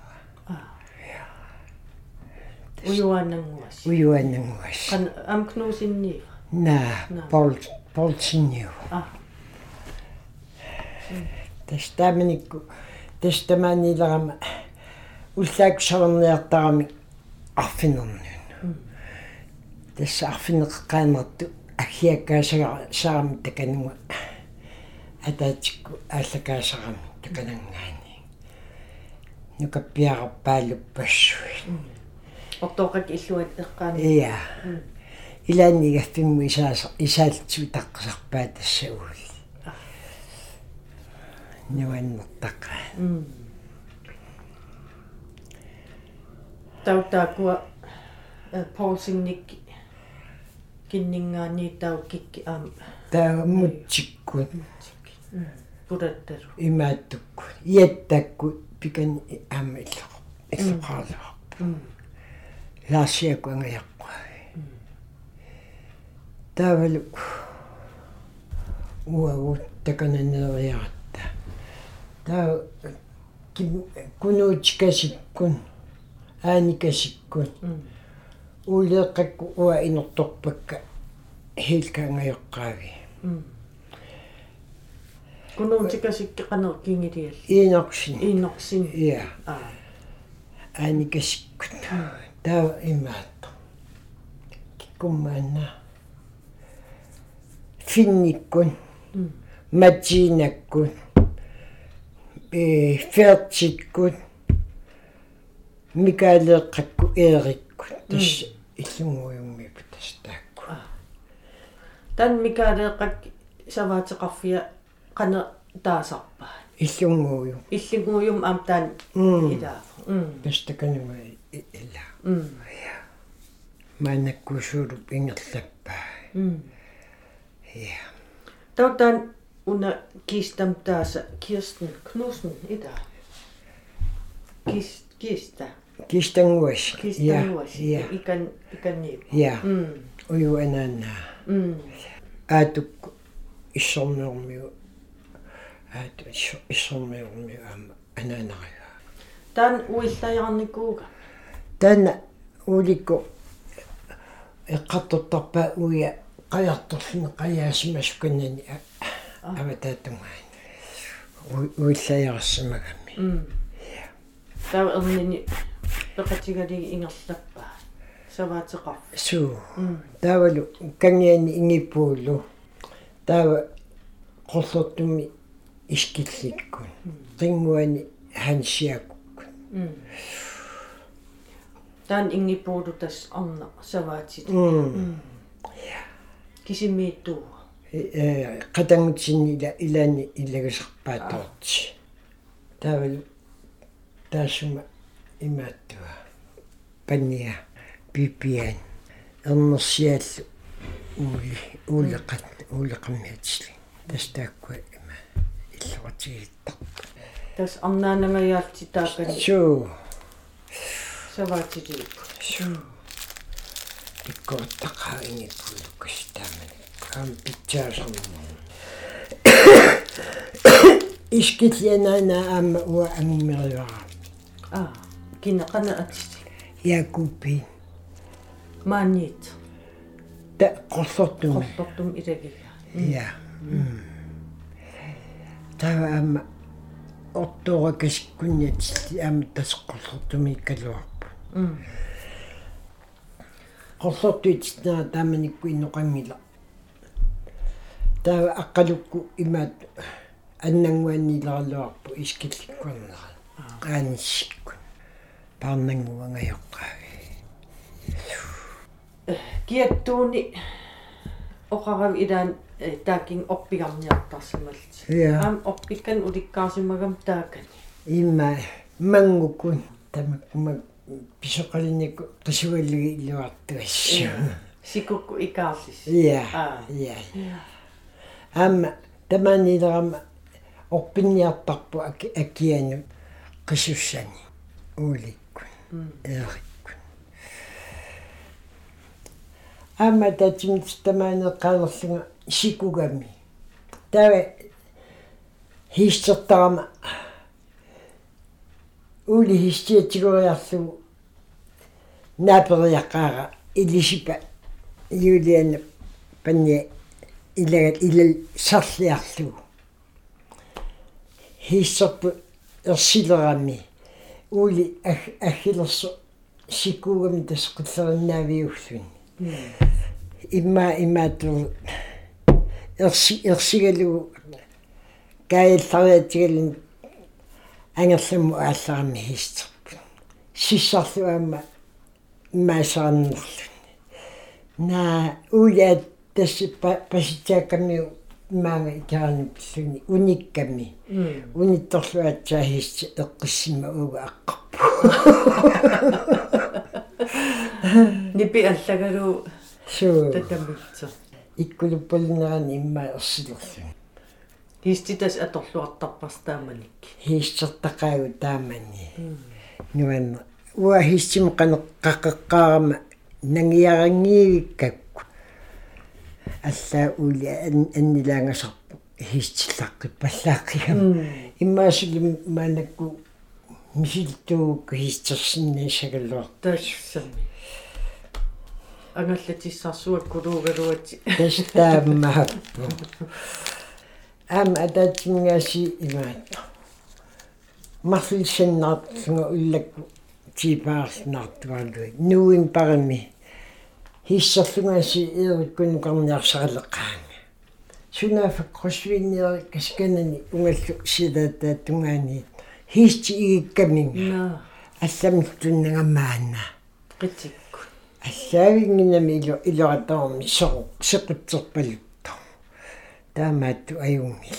уюаннангуас уюаннангуасси kan am knusinni наа пол полсинниу а тастаминикку тестамаанилерама уллааксаверниартарами арфинернуун тасса арфинеққаанерту аггиаккаасага саарами такануга атаатикку ааллакаасарами таканангаани нукаппиарпаалуппассуи ортоқак иллуат эққаани иа илааннигаффимму исааса исаалтсу таққасарпаа тассагуул нуаннертақа таутаакуа поусинник киннингаани тауккикки аама таамутсиккут пураттару имааттукку иаттакку пикани аама иллоқ иллоқаалаа лаасиаку ангаяққуа тавалу уагут такананериаратта таа кунуутикасиккун ааникасиккун уулеэққакку уа инерторпакка хилкаангаяққаави кунуутикасикки қанер кингилиал иинорсин ииннорсин иа. Аа ааникасиккут таа имаатто киккуммаана. Финниккун матинаккун э фертиккун микаалеэққакку eerikku тас иллунгуйуммипу тас таакку тан микаалеэққак саваатеқарфия қана таасарпаа иллунгуйу иллигуйум аам таан м илаа м тастаканума ила м манаккусуулуп ингерлаппаа м я таутан уна кистам тааса кирстен кнуснен ида кис киста кистангуас кистангуас я икан иканни я м уйу анаана м аатук иссорнеэрмиу аату иссорнеэрмиу аама анаанарага тан уиллаярникууга тана уликку эққартортарпаа уя қаярторлуне қаяасимасуканнани аватаатунгаани уиллаярсимагами м тав эрнини пеқатигалиги ингерлаппаа саваатеқар суу таавалу кангиани ингиппуулу таава qollortumi iskillikkun qinguani hansиаккун м тан ингиппуулу тас арна саваатит м кисимииттуу э qatangutsinni ila ilani ilлагасерпаатоорти таавалу таасума имааттуа панниа пипиан. Эрнерсиаллу уули уулеқат уулеқаммиатсли тастааккуа има иллуатигиттар тас арнаанангаяалти таакани суу саваатилип суу иккооттақаа ингиппулуккастаамани ам питсаасарму искитианаана аама уа ангуммеривара а кинеқана атсити якупи маанит та qollortumi qollortum iлагига я тава аама ортууракаскунниатилли аама тас qollortumi иккалуарпу м qollortuititnaa taamanikku innoqangila таа аққалукку имаат аннангуаннилерлуарпу искилликкуарнера qaanissikku парнангуангайоққаави киаттууни оқарав илаан таакин оппигарниартарсималти Ja. аам оппиккан уликкаарсимагам таакани. Имма мангукун тамаккума писоқалиникку қисуаллуги илуартуассу сикукку икаарлис я Аа. я амма таманилерама орпинниартарпу аки- акиану қисуссани ууликкун eerikкун амма татимт тамаанеққаалерлунга сикугами тава хистертарама ули хистиатигориарлугу наапериаққаара илисипа юлиана панни илагат илал сарлиарлугу хиссерпу ерсилерами уули аггилерсу сикуугами тасқиллериннаавиуллуни имма имаату ерси ерсигалу каиллариатигалин ангерлэму аалларами хистерпу сиссарлуамма маасааннерлу на уят тасси паситааккамиу маага икааниплуни уникками унитторлуатсаа хисси эққиссима уга аққарпу. Нипи аллагалу суу татамитсо иккулуппалинерани имма ерсилерлу хиститас аторлуартарпарстааманик хиссертақаагу таамани. Нуан уа хиссим канеққаққаарама нангиарангиивиккакку аллаа ули аннилаангасарпу хиссиллаққи паллааққигам иммаасули маанакку мисилтуугу хистерсинни сагалуар тассами ангаллатиссарсуак кулуугалуати тастааммааппу ам ататсингаси имаат марлисеннаартунга уллакку типаарлнаартуалуи нуин парами хиссерлунгаси иериккуну карниарсаралеққаанга сунафаккрусвинниери касканани унгаллу силаатааттунгаани хисти игиккамин на алламтуннагамаана qitsikku. Аллаавингинами ило илоратаорми соқу сеқутсерпалутто таамаатту аюнги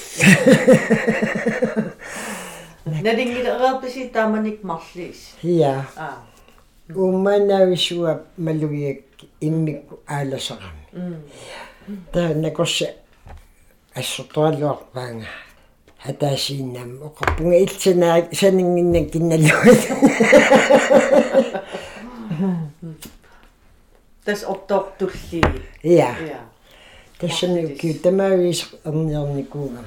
налингилерааписи тааманик марлис хиа аа умманависуа малугиак иммикку ааласарами таа накорса ассортуалуарпаанга хатаасииннам. Оқарпунга илсанаа санингиннак кинналуат тас оттортулли я тассанукки тамаавис эрниарникуугама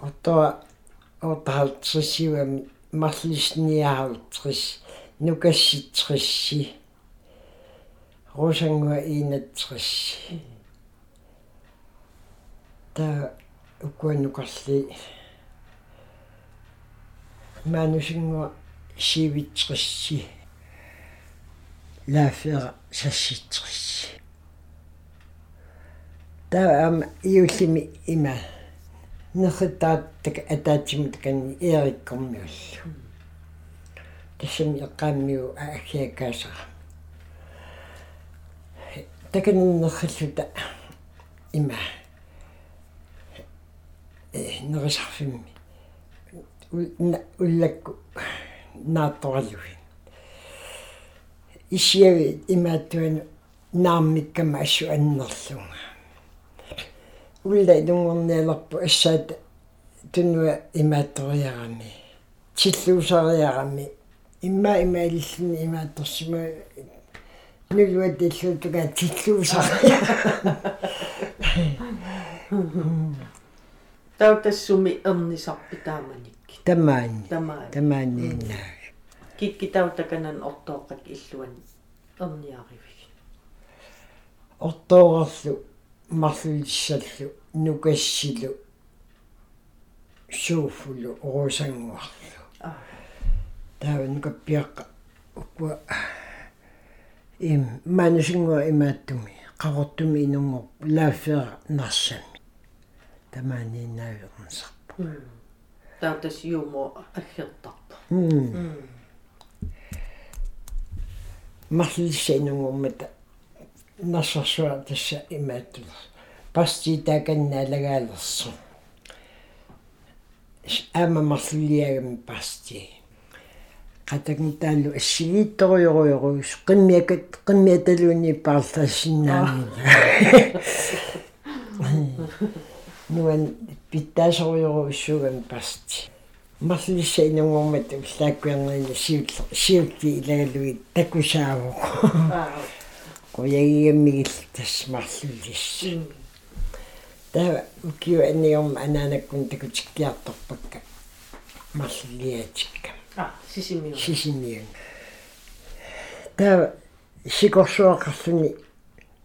оттоо отаалтрисиуами марлисниаалтрис нукасситрисси росангуа иинаттрисси та укуанукарли манусингуа сивитрисси лафера сасситрисси та ам иуллими има. Неритааттак атаатсимут канни иериккормиуллу тассами эққааммиу аахиакаасара таканнерхиллута има. Э нерисарфимми уллакку наатторалуи исиави имааттуану нааммиккама ассу аннерлунга улла илунгорниалерпу ассаата тунуа имаатториарами тиллуусариарами имма имаилиллни имаатторсима нулуат иллуутуга тиллуусариа таутассуми эрнисарпи тааманик тамаани тамаа тамааниинаа киккитаутаканан ортооққак иллуан эрниаривик ортоорерлу марлулиссаллу нукассилу сууфулу орусангуарлу аа тааван каппиаққа уква им манусингуа имааттуми қавортуми инунгор лааффера нарсами тамаанииннаавиернсарпа таутас юумо аггертарпа м марлулисса инунгормата нарсарсуа тасса имааттулер пасти тааканнаалагаалерсу аама марлулиагами пасти qatagn taallu assiliittoriuruйоруус qimmiakat qimmiataluni paarlaassinnaami nuan pittaasoriuruussugan pasti. Марлисса инунгормат уллааккуернерина сиут сиутти илагалуи такусаавоқ аа коягиаммигил тас марлулисса таа укиу анниорма анаанаккун такутиккиарторпакка марлулиатикка сисимиу сисимиун таа сикорсуақарлуни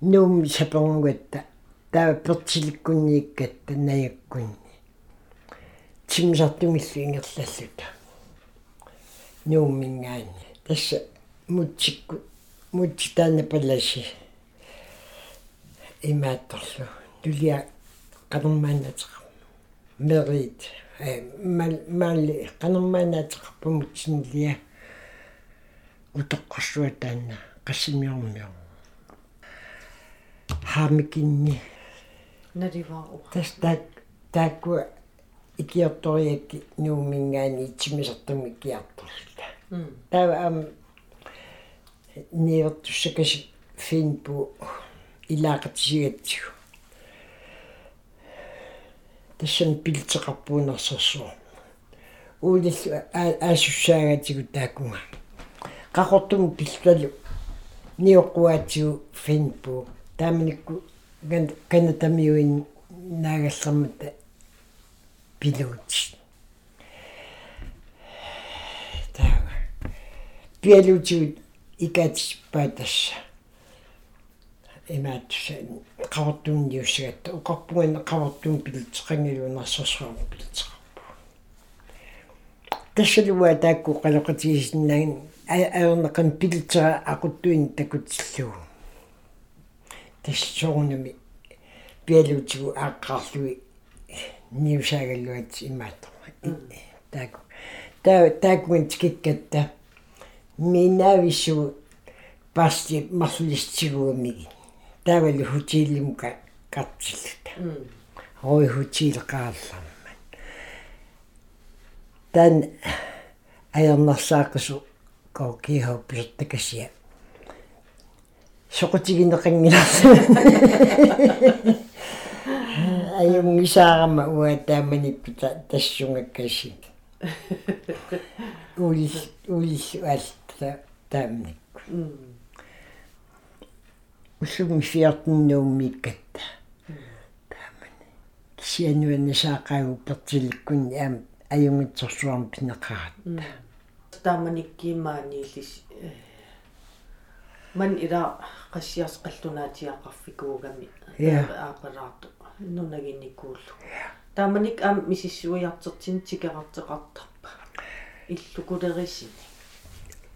нуумми сапернгуатта таа пертиликкуннииккатта наяккунни итсимисартумиллу ингерллаллута нууммингаани тасса мутсикку мутситаана паласи имаатторлу тулиа мерит э мал малли канермаанаатеқарпу мутсинлиа утоққарсуа таанна qassimiormior haamikинни наливаа тас таак таакку икиорториакки нуумингаани итсимисартумми киарторлута тава ам ниертуссакаси финпу илаақатсигатсигу тассан пилтеқарпуунерсерсуор уулиллу аасуссаагатигу тааккунга qaqortum pillalu niuqquaatigu finpu taamanikku kanatamiuin naagallermata piluuti taaga pialuutigut икаатиспаатасса имаатса qaqortuunniussagatta uqarpugana qaqortuun pilitseqangiluunarsorsuarmu pilitseqarpu тассалуа таакку qalоqатигисиннаагин аернеқан пилтера aquttuin takutilluu тассоорнами пиалуутигу ааққарлуи ниусаагаллуат имааттарма таак таа таакуин тикиккатта минавису пасти марлистигуумиги таавалу хутииллимука картиллута рой хутиилеқаарларман тан аернарсааққису коокиhooppisartakasia soqutigineqangilarsa аюнгисаарама уатааманиппита тассунгаккаси улис улис алта таамникку усуми фиартнууммиккатта таамани. Кисиануаннасаақаагу пертиликкунни аам аюнгитсорсуарм пинеқарат тааманиккиимаанииллис ман ила qassiars qallunaatiaqarfikuugami аапалаарту нунагинникууллу тааманик аам мисиссуиартертин тикеқартеқартарпа иллукулерисини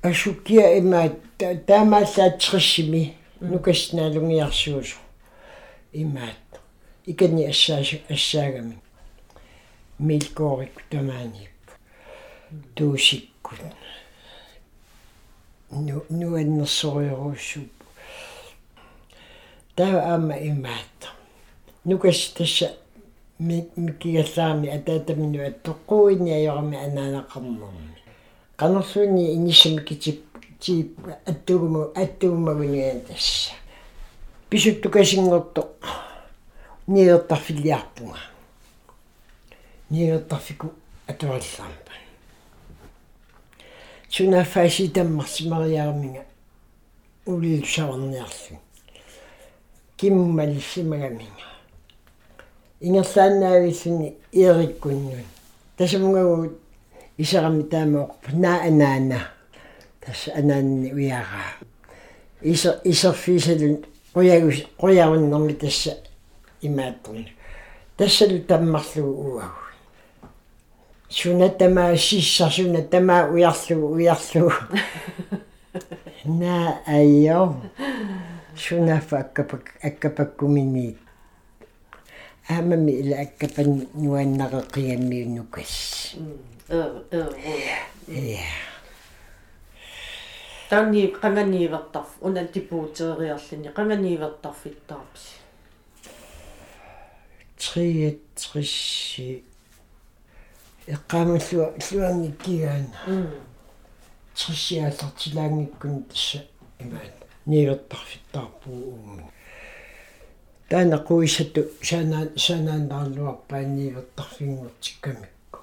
асуккиа имаат таамааллаатсериссими نو كشتنا لوني إمات إكني أشاش أشاج من ملكوري كتمانيك دوشيك كن نو نو أن صغيرو شوب تاو أما إمات نو كشتش مكي سامي أتات منو أتقويني أيوغمي أنا نقمم. قنصوني إنيش مكتب китип тип аттугуму аттугумагуниан тасса писуттукасингорто ниертарфилиарпунга ниертарфику атуаллаарпа сунафаси таммарсимариармига улилсаварниарлу киммалиссимагамига ингерлааннаависсуни иериккуннун тасамугагу исарами таамаоқпа наа dass anan uiaraa iso isorfiisalun quyagus quyaunnermi tassa imaattorni tassalu tammarlugu uagu suna tamaa sissa suna tamaa ujarlugu ujarlugu naa aio sunaffa akkapak akkapakkuminiit aamami ila akkapan nuannareqiammiunnukas ja тани qanganiivertarf una tipuuteriarlini qanganiivertarfittaarpsi 63 эққаамаллуа луангиккигаана триссиааллартилаангиккун тасса имаат ниивертарфиттаарпуу уумми таана қуисатту сана санаандаарлуарпаанниивертарфингортиккамикку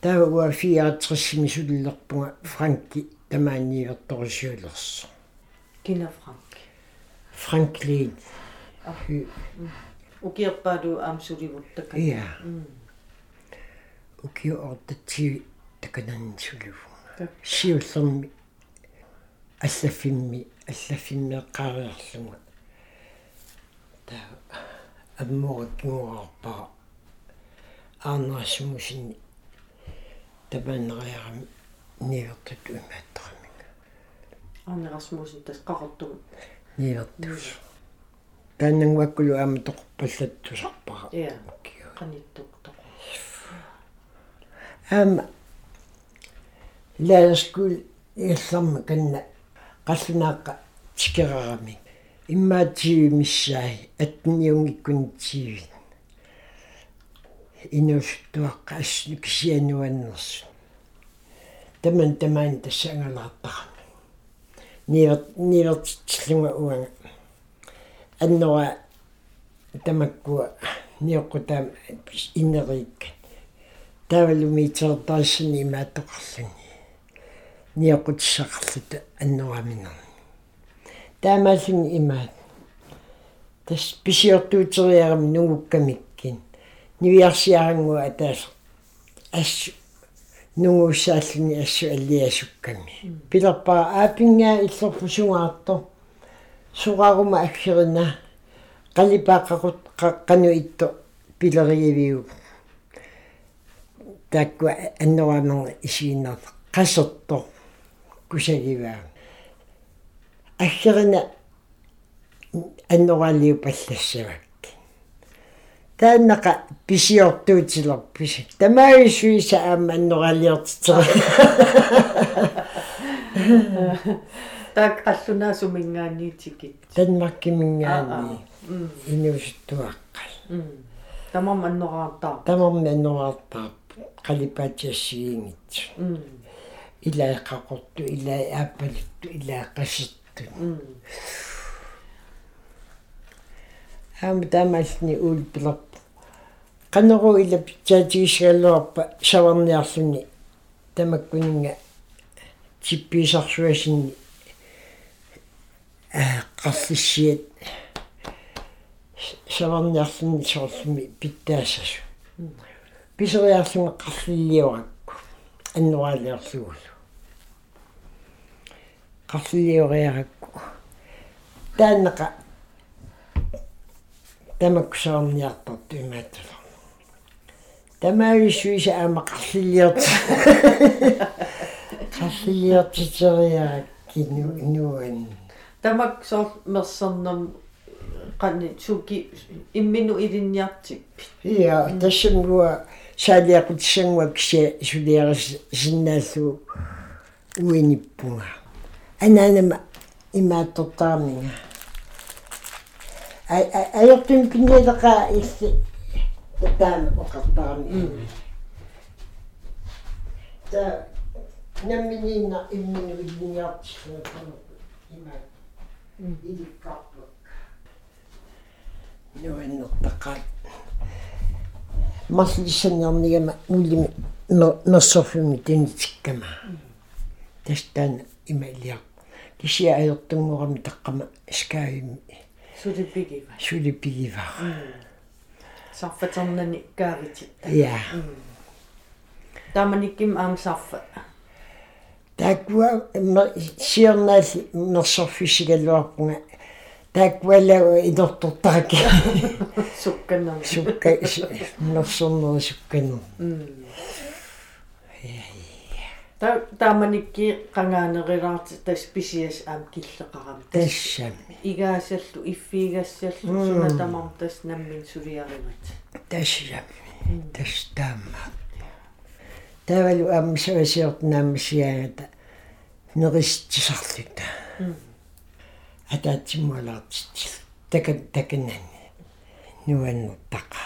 таа уа фиаатриссими суллерпунга франки тамааннииверторисиулерсо кина франк. Франклин. Укиерпаалу аамсуливуттака я укио ортатси таканансулуфу сиуллерми аллаффимми аллаффиммеэккаариарлуга таа аммораккингуарпаа аарнерсумусинни тапаанериарами умааттараминга Арни Расмусен тас qaqortum нивертус тааннангуаккулу аама тоқпаллаттусарпара я qanittуqtoq аама лаерскул иалларма канна қаллунааққа тикерарами иммаативи миссаи аттниунгиккунитсиивит инуссуттуаққа ассу кисиануаннерсу таман тамаан тассангалаартарами нивер нивертиллунга уанга аннера тамаккуа ниоққутаам иннерикка тавалумиитертаассани имааттоқарлуни ниоқутиссақарлута аннераминерни таамааллуни имаат. Тас писиортуутериарами нугуккамиккин нивиарсиарангуа атаас ассу нугуссааллуни ассу аллиасукками пилерпаа аапингаа иллерпусугаарто сугарума аккерина қалипааққақут қаққану итто пилериивиу такку аннерамер исииннар қассерто кусагиваа аккерина аннералиу паллассавак тааннаqa писиортуутилерпис тамаагиссуиса аама аннералиортитера так аллунаа сумингаанниитикит танмаркимингаани инусуттуаққал тамам аннораартаа тамарми аннораартаа қалипаатиассигингит илаақақорту илаа ааппалутту илааққаситту аама таамааллни уулпилерп канеру ила питсаатигисгалуарпа саварниарлуни тамаккунинга типписарсуасинни а qassisiat саварниарлуни соорлуми питтаасасу писериарлунга qарлиллиоракку аннураалиорлугулу qарлиллиориаракку тааннаqa тамаккусаарниартарту имааттала тамаагиссуиса аама qарлиллиорт qарлиллиортитериаракки нуан тамак соор мерсернам qanni suki imminu ilinniartikpi иа тассамгуа саалиақутиссангуа кися сулиарис синнааллу уиниппунга. Анаанама имааттортааминга ай аёртун киннелеқа илли таан оқартаами та наммининна иммину илниартиллуутану има иликкарпу нуаннертаққаат марлисаннернигама мулими нерсорфуми тунитиккама тастаана ималиар кisia аёртунгорами таққама Suripiriwa. Suripiriwa. Mm. Saffatannen ikkaavititta. Ja. Mm. Tamanikim am saffa. Takua siorna norsorfisigaluarpunga. Takua la idortortaraki. Sukkannon. Sukka norsornori sukkannon. Mm. Yeah. Та таманикки qangaanerilaarti тас писиас аам киллеқарам. Тассами игаасаллу иффиигассаллу суна тамам тас наммин сулиаримат тассами тастаама тавалу аммисавасиорт нааммисиаагата нерисtisarluta атаатсиммуалаартитсил така таканнани нуаннертаqa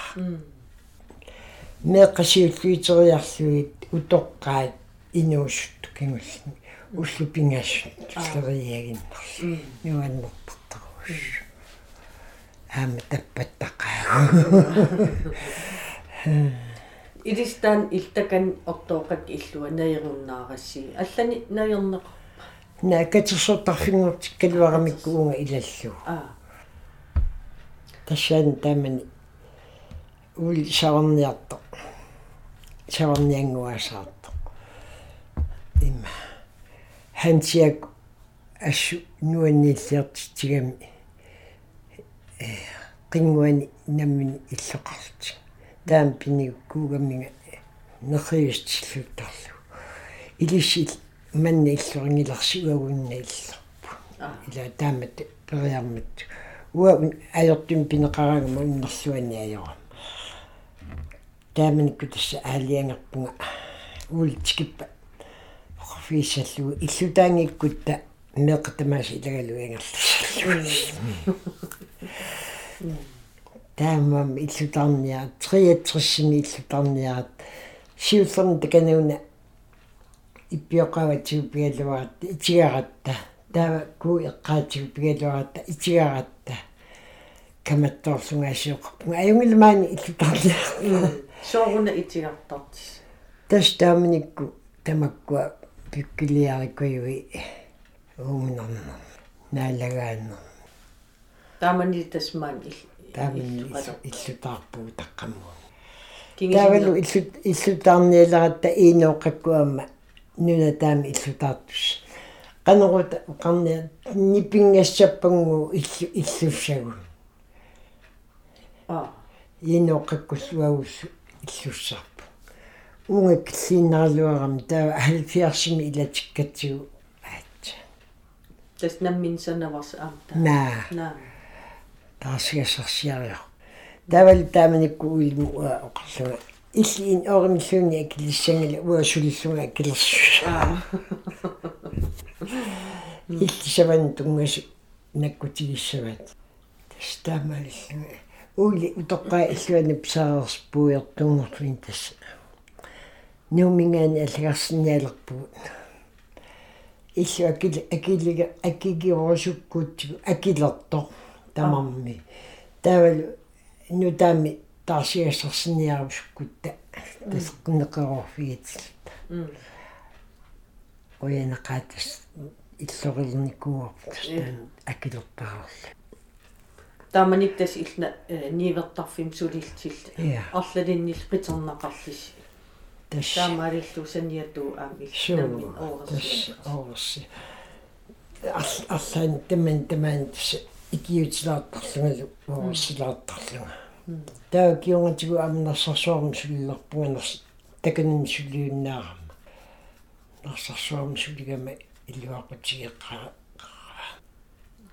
меққасиуллуитериарлугит утоққаат инуусутту кингуллни уллупингассут туллериагиннерли нуаннертартарус аама таппаттақаагу илистан илтакан ортооқак иллуа наеруннаарассии аллани наернеқ наакатсерсортарфингортиккалуарамиккуунга илаллу аа. Тассаан таамани ули саварниарто саварниангуасаарто има хансиак ассу нуаннииллиартитигами э qinguani наммини иллоқарлти таам пиникуугаммига неқиустиллуттарлу илисил манни иллурингиларсуагунна иллерпу ила таамат периармат уа аёртим пинеқарагама уннэрсуани аёра тааманикку тасса аалиангерпунга уултикиппа офисаллу иллутаангиккутта меқатамаси илагалуингерлу таамам иллутарниа триатриссими иллутарниаат сиуллерни таканауна иппиоқаватсуупигалуаат итигаратта таава ку эққаатсуупигалуаратта итигаратта каматтоорлунгаасиоқарпунга аюнгилмаани иллутарниа сооруна итигартартис тас тааманикку тамаккуа пиккилиариккуйуи уумнарна наалагаанна таамани тасмаан ил таамани иллутаарпуу таққамму таавалу иллут иллутаарниаларатта иинооққаккуамма нуна таами иллутаартус qanерут qarnia ниппингассаппангу иллу иллуссагу а иинооққаккуллуагуссу иллуссарпу унгак синнаалуарам таа алфиарсими илатиккатсигу аатса тас наммин санаварс аамта наа. Наа. Таасиассарсиарио тавал тааманикку уилму оқарлуга иллиин оримиллууни акилиссангала уасулиллунга акилерсу аа. Иллисаван тунгасу наккутигиссават тастаамалиллуга уили утоққаа иллуани псаарерс пуйертуунерлуин тасса нуумингаани аллагарсиниалерпугут иллу акил акилига акигиорусуккуутсигу акилертор тамарми таавалу нутаами таарсиассерсиниарусуккутта тасеққунеқарорфигит оянеқаатас иллорилникууарпу тастаан акилертаарла тааманик тас илна нивертарфим сулилтил Ja. орлалиннил қитернақарлис тас таамаалиллу саниатуу аами наммин тас оорси оорси аллаан таман таман икиутилаартарлунгалу оорсилаартарлунга таа киунгатигу амнерсарсуарм сулиллерпуганерс таканин сулиуннаарама нарсарсуарм сулигама иллуақутигеққаа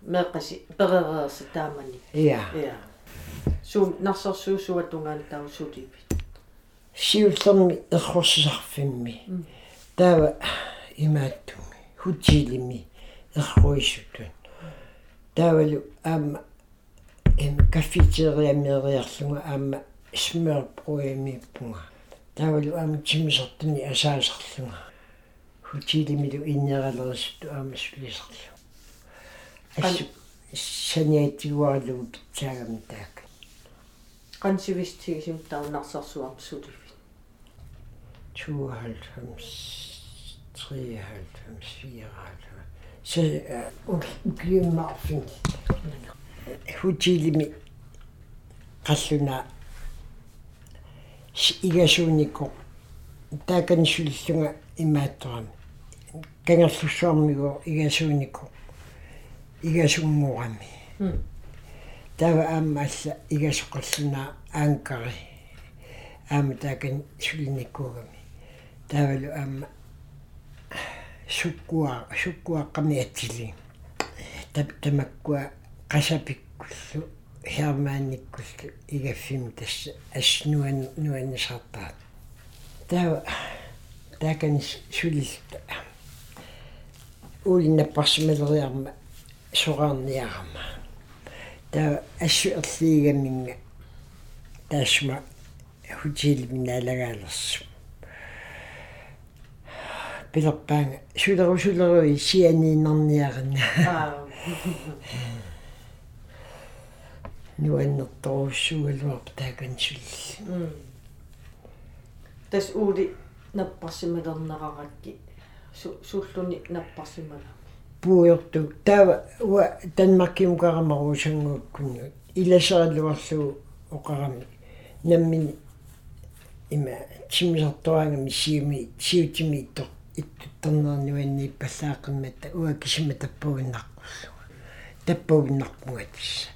меқаси перереерса таамани я я суу нарсарсуусуатунгаан тау сулипи сиуллерми эррорсисарфимми таава имааттуми хутилими эрруисутун таавалу аама эм кафетериамериарлунга аама смерпроемиппунга таавалу аама тимисертани асаасарлунга хутилимилу иннералерисутту аама сулисерлу ассу саниатигуарлугу питсаагами таак qansivistigisum tau narsarsuam sulipi 92, 93, 94. Så ukiummaarfin hutiilimi qalluna igasuunikko taakanissullunga imaattorami kangerlussuarmigu igasuunikko igasunguurami тава аама алла игасоқарлуна аанкари аама таакен сулиниккуугами тавалу аама суккуа суккуаққами атсили тап тамаккуа қасапиккуллу хермаанниккуллу игаффими тасса аснуан нуаннисартаат тава таакен сулилта уулиннаппарсималериарма сораарниарама та ассуерлиигаминга таасма хутилимналагаалерсу пилерпаанга сулеру сулеруи сианииннарниарна аа нуаннерторуссугалуарп таакансулли тас уули наппарсималернераракки сууллуни наппарсимала пуйорту таава уа танмаккимукарамарусангууккунну иласералуарлугу оқарами. Наммини има тимисартуангами сиуми сиутимииттор иттутторнернуанни паллааққиммата уа кисима таппугиннарқуллуга таппугиннарпугатисса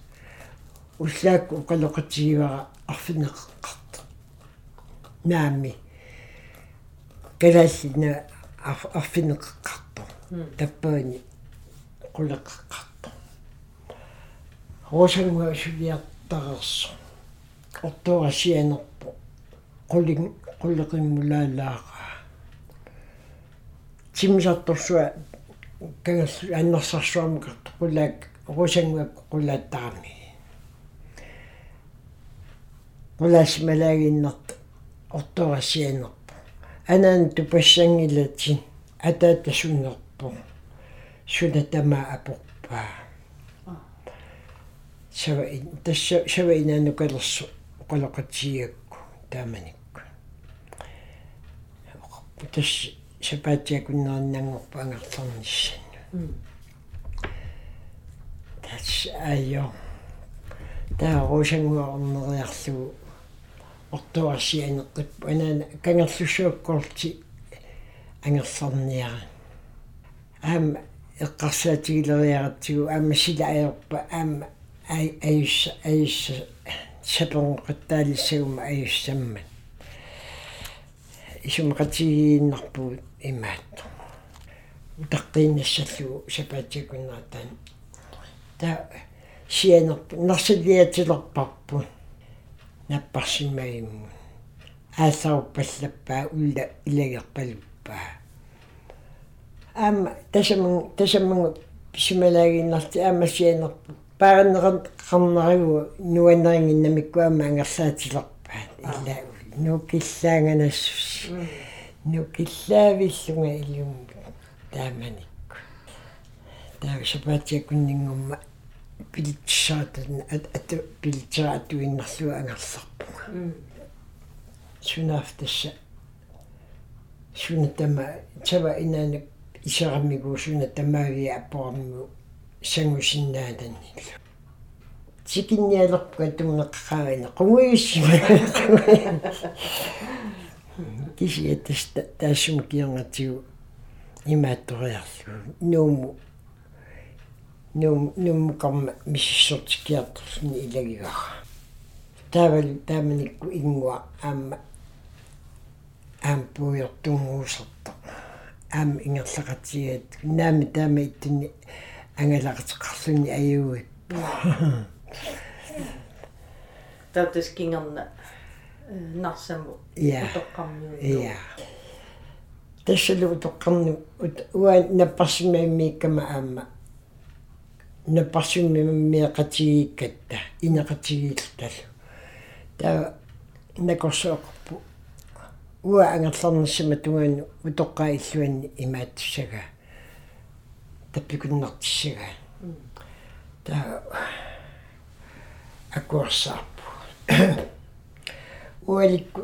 уллаакку оқалоқатигивара арфинеққарта наами. Калааллина арфинеққартор таппаани qulaqaqqartor росангуа сулиартарерсо ортуарасианерпо qulin qulleqimмулаалааqa тимсарторсуа кагас аннерсарсуамикарт qulaak росангуак qulaаттарами qulaasмалагиннерт ортуарасианерпо анаан тупассангилатсин атаатасуннерпо суна тама апорпаа сава тасса сава инанукалерсу qoloqatigiakku taamanikku тас сапаатиакуннериннангорпа ангерлэрнissan тас айо. Таа росангуарнериарлугу ортуарсианеққиппу анаана кангерлусуаккорти ангерлэрниара аама эққарсаатигилериаратсигу аама сила аерпа аама ай айс айс сапонготтаалиссагума аюссаммат исумақатигииннарпуут имаатту утаққииннассаллугу сапаатикуннаатаан та сианерпу нарсалиатилерпарпу наппарсимагимму аасаарпаллаппаа улла илагерпалуппаа аама тасамун тасамун писималагииннарти аама сианерпу паарнерам қарнеригу нуаннерингиннамиккуама ангерлаатилерпаат илла нукиллаанганассус нукиллаавиллунга илум тааманикку таа сапаатиакуннингумма пилитсаатан ат ат пилитсаатуиннарлуа ангерларпуга сунафтасса сунатама тава инаанак исараммигу сунатамаави аппорамму сангусиннаатаннилу тикинниалерпуга тумнеққарина қунгуиссима кисиатаста таасум киангатигу имаатториарлу нууму нум нуммукарма миссортикиарторсни илагигара таавал тааманикку ингуа аама аам пуйортунгуусерто аам ингерлақатигаат наами таама иттуни ангалақатеқарлуни аюуи таутас кингерна нарсаму утоққарниу я тассалу утоққарну уа наппарсимаиммииккама аама наппарсиммиақатигиккатта инеқатигииллталу таа накорсооқарпу уа ангерларнссама тугану утоққаа иллуанни имааттуссага таппикуннартиссага таа акуарсаарпу уаликку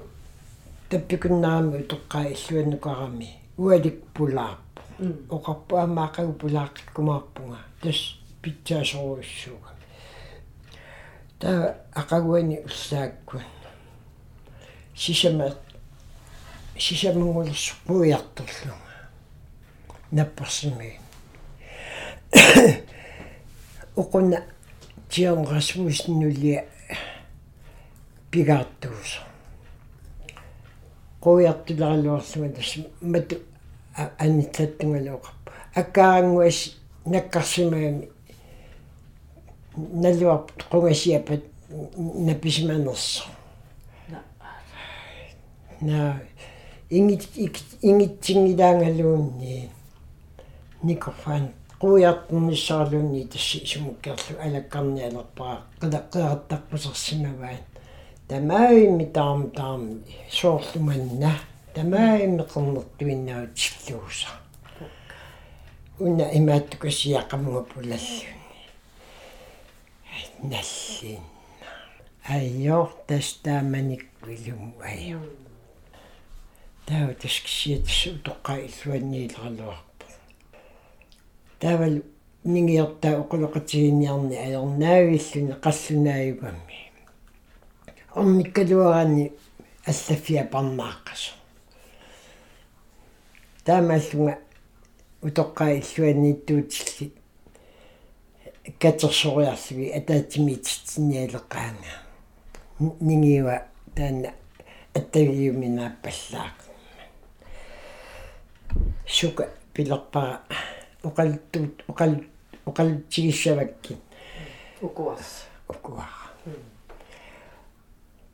таппикуннаами утоққаа иллуаннукарами уалик пулаарпу оқарпу амаақагу пулааққиккумаарпунга тас питсаасоруиссууга таа ақагуани уллааккун сисама сисамангулс пуиарторлунга наппарсими оқуна тиам расмуснулли қуиартуларалуарлуга тас мату аннитсаттунгалуоқарпа аккаарангуас наккарсимаами налуарп қунгасиапат написиманерсо на ингит ингитсингилаангалуунни никофан quiarternissaarluunni tassi sumukkerlu alakkarnialerpaa qilaqqiqattaqpusерсимаваан тамааимми таам таам соорлуманна qernertuinnautillууsa уна имааттукасиақамуга пулаллуни наллинна айор тастааманиккуилум айо таа таскисиатсу тоққа иллуанниилералуарпу таавал нингиортаа оқулоқатигинниарни аернаавиллуни қаллунааюгамми орниккалуараани аллаффиа парнааққасу таамааллунга утоққаа иллуаннииттуутилли катерсориарлуги атаатимиитсинниалеқаанга нингиуа таана аттавиуминааппаллаақ сука пилерпара оқалтут оқал оқалтигиссаваккин укуарс укуара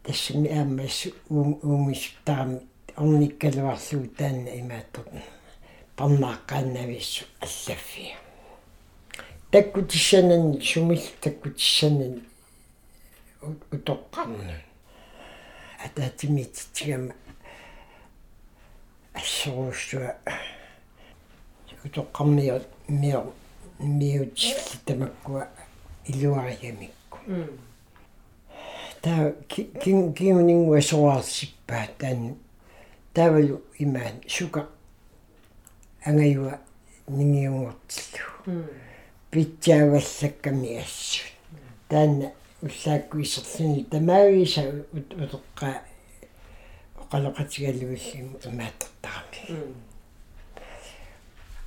тассами аамас уумис таами орниккалуарлуу таанна имааттут парнааққааннависсу аллаффия таккутиссанан сумил таккутиссанан утоққарна атаатимитсигама ассоруссуа утоққармио мио миутилли тамаккуа илуариамикку таа кин киунингуа соарсиппаа таан тавалу имаан сука ангаюа нингиунгортиллу питсааваллакками ассу. Таанна уллааккуисерлүни тамаагиса утоққа оқалоқатигаллуиллиму имааттартарами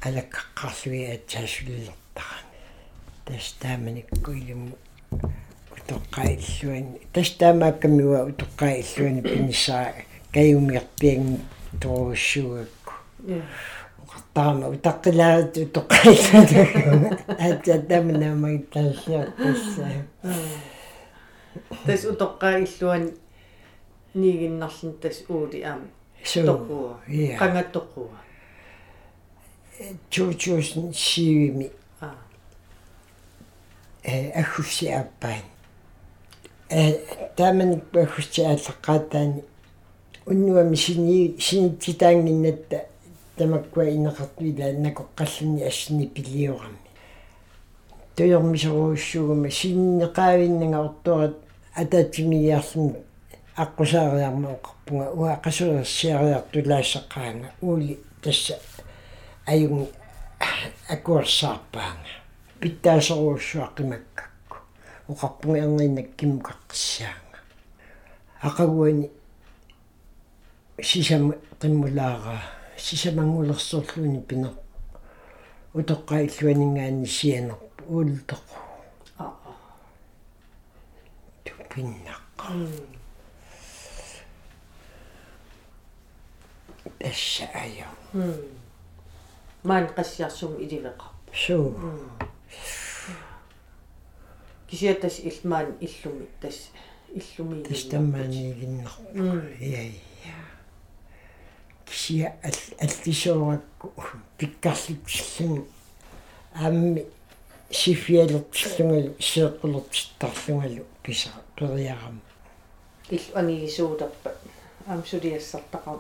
алаккаққарлуи атсаасуллертарами тастааманикку илуму утоққаиллуани тастаамааккамиуа утоққаиллуани пинисаа каюмиарпианги торуссууакку оқартаама утаққилаарат утоққаиллуани атсатамнамагтааллиар тассаа тас утоққаиллуани нигиннарлун тас уули аама тоқуа қангаттоқуа 2007-ми э ахуссиаппаан э таман ахуссиааллаққаатаани уннуами сини синититаангиннатта тамаккуа инеқартуила накоққаллуни ассини пилиорами тоёрмисоруussуугума синнеқаавиннага ортуарат атаатимииарлун аққусаариарма оқарпунга уа қасуерсиариартулаассаққаанга уули тасса аюн акуарсаарпаанга питтаасоруussуаққимаккакку оқарпунга ангиннаккимукаққиссаанга ақагуани сисам қиммулаара сисамангулерсоорлуни пинер утоққаиллуанингаани сианерпу уултоқ аа. Тупиннаққа тасса ая маан qassiarsum iливеқарпу суу кисиатас илмаан иллуми тас иллуми тастаммааниигиннар яй кисия аллисооракку пиккарлутсиллуни аамми сифиалертиллунгалу сеэққулертиттарлунгалу писа периарам ил анигисуутарпа аам сулиассартақар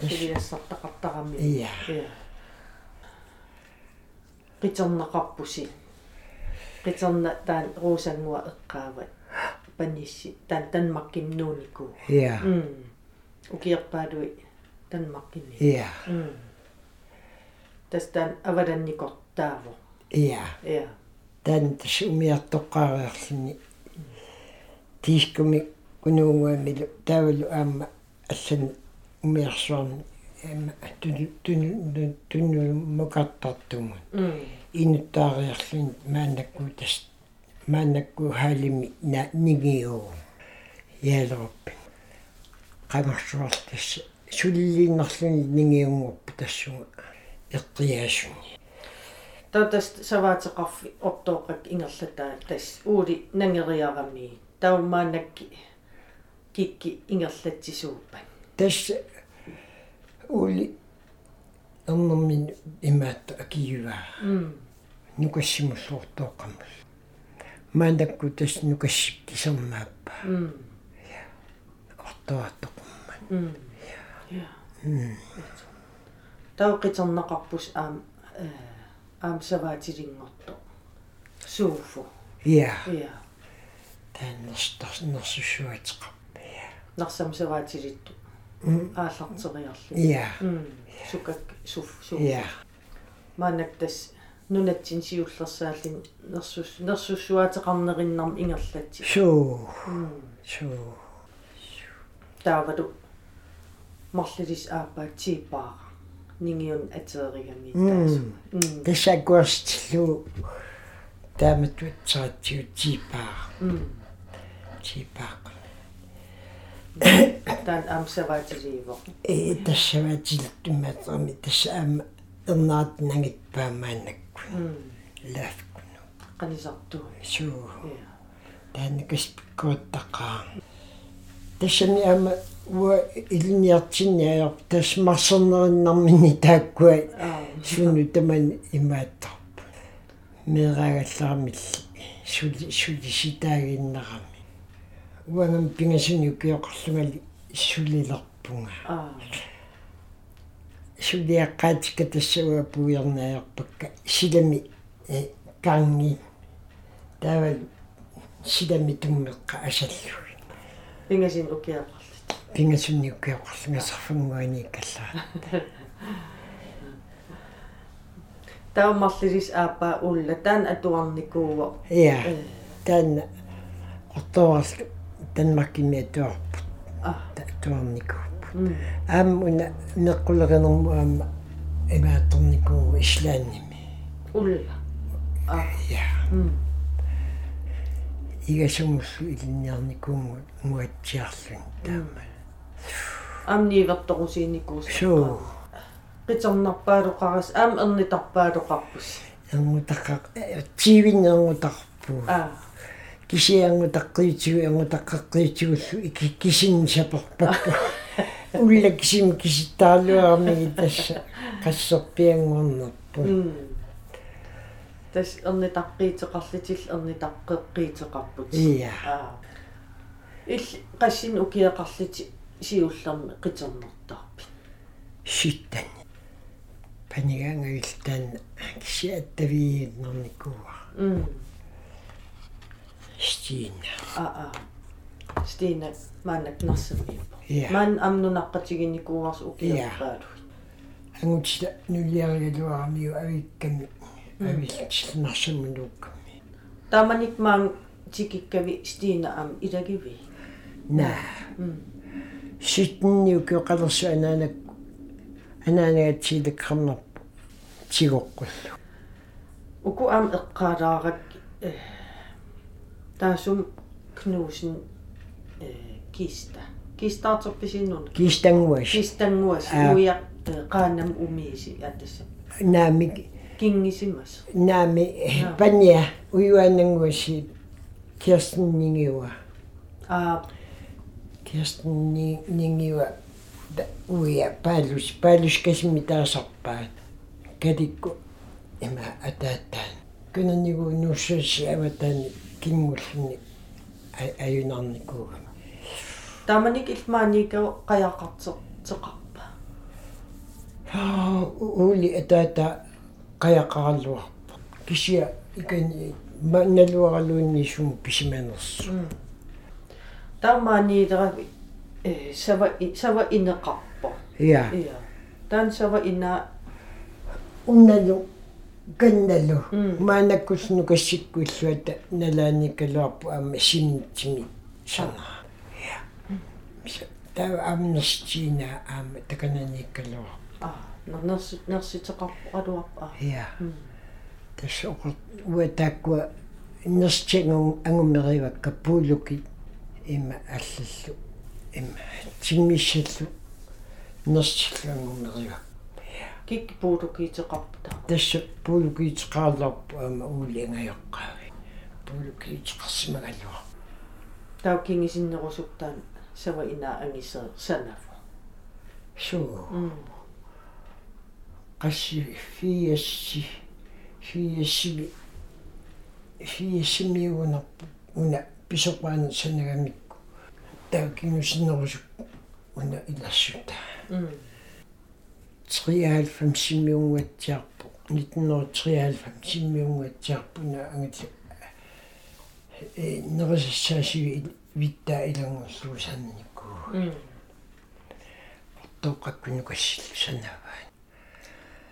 сулиассартақартарами Иа. қитернеқарпуси қитерна таан руусангуа эққаават панисси таан танмаккимнуунику я м. Укиерпаалуи танмаккими я м. Тастан аваданникортааво я я тан тасумиартоққаариарлуни тискуми кунуунгуамилу таавалу аама аллан умиарсуарни ама туну туну туну мукартартумун м инуттаариарлуни маанакку тас маанакку хаалими на нигиу яалерппи qamарсуартасса суллииннарлуни нигиунгорпу тассуга эққиаасуни таутас саваатеқарфи ортооқак ингерлатаа тас. Уули нангериарами. Таумаанакки кикки ингерлатсисууппан тасса ули аммамин имаатта акиюа. М. Нукассимуллуортооқаммус маанакку тас нукассиккисернааппа м. Ортоаттоқумман м. Я тауқитернеқарпус аам э, аам саваатилингорто сууфу я я тааннерстарс нерсуссуатеқар нарсам саваатилитту м ааллартериарлу я сукак суф суф я маанак тас нунатсин сиуллерсааллин нерсус нерсуссуатеқарнериннарм ингерлатси суу м суу таавалу марлилис ааппаа тииппаа нингиун атеригами таасу. М тасакуарстиллу тааматуатсаатсиу типаа типаа таан амсаваатиливо э тассаваатилтуммаатэрми тасса аама эрнаат нагиппаамаанакку м лафкуну канисарту суу я таанакаспиккуаттақаа тассами аама уа илниартинниаёр тас марсернериннармини тааккуа аа суну таман имааттарп мерагалларамилли сули сулиситаагиннарами уангам пингасуни укиоқарлугали аа сулиаққаатика тассауа пуйернаajorpakka силами э канги. Таавал силами туммеққа асаллуи пингасин укиақарлит пингасуни укиоқарлугасарфангуани каллаа таумарлилис аапаа улла. Таан атуарникууво. Я таана орторал танмаккими атуарпут аа туарникууппут м аамуна неққулеринерму аама имаатторникуу ислаанними улла аа я м игасумуссу илинниарникууму муатсиарлун таама амниивертоқусиинникуус суу қитернарпаалоқарас аам ернитарпаалоқарпус ангутаққа тивиннеангутарпу аа кисиангутаққиитигу ангутаққаққиитигуллу ики кисинсаперпакку улла кисим киситтаалуарми тасса qassерпиангорнерпу м тас ернитаққиитеқарлитил ернитаққеққиитеқарпут ия. Ил qassин укиақарлити сиуллерми қитернертаарпи шиттан. Панигаангавилтаан кисиаттавииннерникуа м стиина аа аа стина манак нарсамииппо Ia. ман амнунаққатигинникууарс укиаққаалу ангутила нулиаригалуарамиу авикками авиллнарсаммунуукками тааманик маан тикиккави стина ам илагиви наа. М ситниу кёқалерсу анаанак анаанагатсиилеккарнерпу тигоққуллу уку ам эққаалаарак э таасум кнусен э киста. Кистаартерписиннун кистангуас кистангуас Аа. уя qaanam umiisi атасса наами кингисимас наами Наа. панья уюанангуаси кирстеннингиуа а. Кирстеннингиуа уя. Палус палус касми таасарпаат каликку има атааттаан кунаннигу нуссаси аватаани кингуллуни аюнарникуугама тааманик илмааникао қаяақарте теқарпа Аа, ули атаата қаяқараллуарпа кисия икани манналуаралуунни сум писиманерсу таамааниилерави э сава и- сава инеқарпа я иа таан сава ина унналу канналу М. маанаккуссну кассиккуиллуата налааниккалуарпу аама симитсими сана я таа амнерстина аама такананиккалуар а нерси нерситеқарпо алуарпа я тассоқор уатааккуа нерстингун ангумеривакка пуулуки има аллаллу има тиммиссаллу нерстиллангумеривак кик пуулукиитеқарпу таа тасса пуулукиитеқаарларпу аама уулиангайоққаави пуулукиитеқарсимагалуа тау кингисиннерусуктаан сава ина ангисер санафу суу м qassi fiassi fiassivi fiassimiugunerpu una pisoqaana sanagamikku taakinusinnerusuk una ilarsuta м 93 simmiungatsiarpu 1993 simmiungatsiarpuna angatlu э нерисаасиви виттаа илангуссуусанникку м тоққаккуну кассил санаваа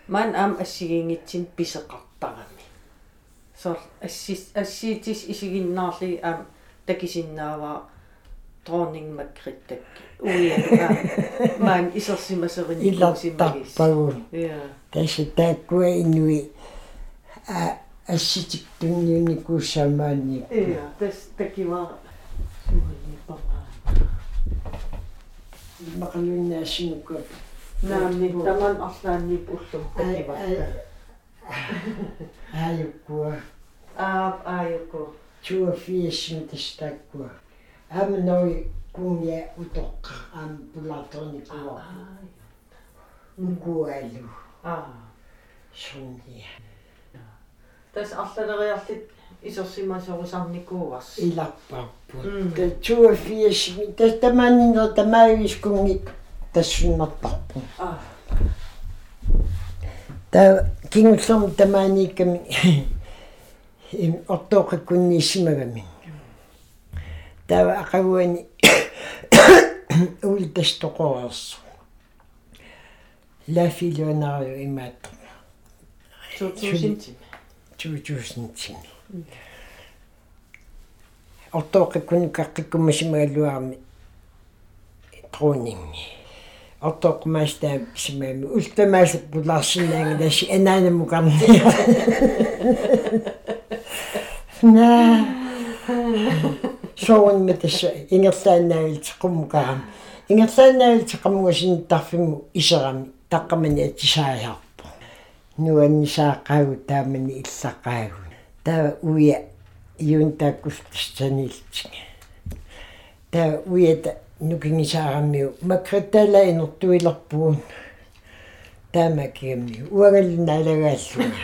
ман ам ассигингитсин писеқартарами сор ассис ассиитис исигиннаарли ам такисиннаава дронинг макриттакки уиа ман исерсимасерин илартарпагу я tässä takkua inui a assitiktuniunikkuussaamaanni я тас такива сумани папа maqalunnaassinukka наамни таман арлаанни уллум такиватта ааюккуа аа ааюко 82 тастаккуа ам ной кунгя утоққа ам пулааторникуа укуалу аа сунния тас арлалериарлит исерсимасорусарникууарс иларпарпут та 82 тас тамаанинер тамаагискунги тассуннартарпу аа та кингуллерм тамааникками им ортоқаккунниссимагами тава ақагуани ултастоқорерсо лафилуанарио имаат 2000 2000 ортоқаккуни қаққиккумасимагалуарми тронимми ортоқмаастаа симаами ултамаас пулаарсинаага ласи анаанамукарни на соон метэс ингерлааннаавил теқуммукаам ингерлааннаавил теқаммугасин тарфиму исерами таққамани атисааяарпо нуаннисаақаагу таамани иллақаагу таа уя юнтааккустстанилтинга таа уята нукингисаараммиу макритала инертуилерпуун таамакиамми уагаллинаалагааллуга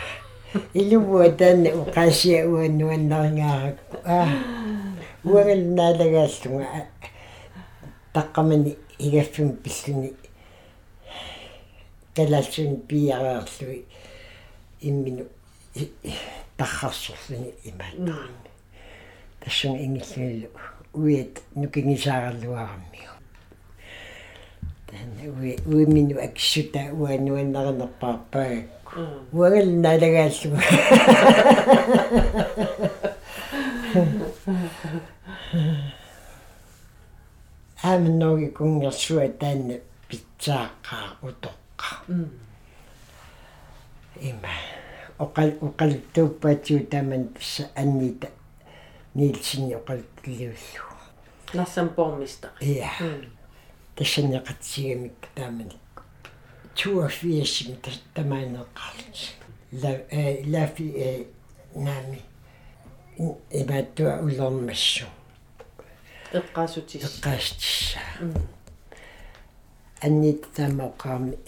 илувуа таанна уқаасиа уаннуаннарингааракку аа уагаллинаалагааллуга таққамани игаффим пиллуни талалсун пиараарлуи иммину тархарсорлуни имааттарами тассун ингиллуиллу уиат нукингисаараллуараммиу тана уи уимину аксута уануаннарнерпаарпаагакку уагаллинаалагааллуга аамнооги кунгерсуа таанна питсааққаа утоққа има оқал оқалтууппаатиу тааман тасса аннита нилсинни оқалтиллиуллу нассам пормистер иа тассанеқатсигамик тааманик 82 тамаанеққарлут ла э лафи э нами. Иматтуа улормассу эққаасутис эққаастисса аннит тамоқарми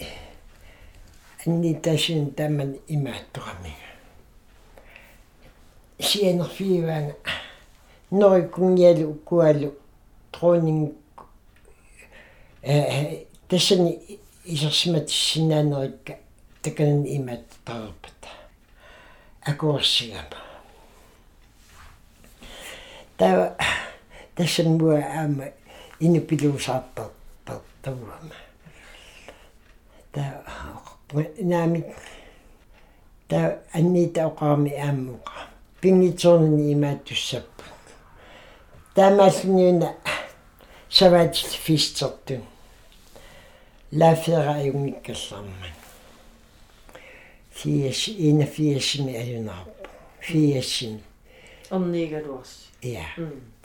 аннитасин таман имааттоқами сиэнерфииваанга нориккунгиалу уккуалу тронинг э тассани исерсиматиссинаанерикка таканан имааттарпата акуарсигама тава тассанмуа аама инупилуусаартар тавуама та наами та аннита оқарми ааммуқа пингиторнини имааттуссаппу таамааллуниуна саваатил фистертун лафера аюнгиккалларман фиэс ина фиэсми аюнаарпу фиэсми орниигалуарси я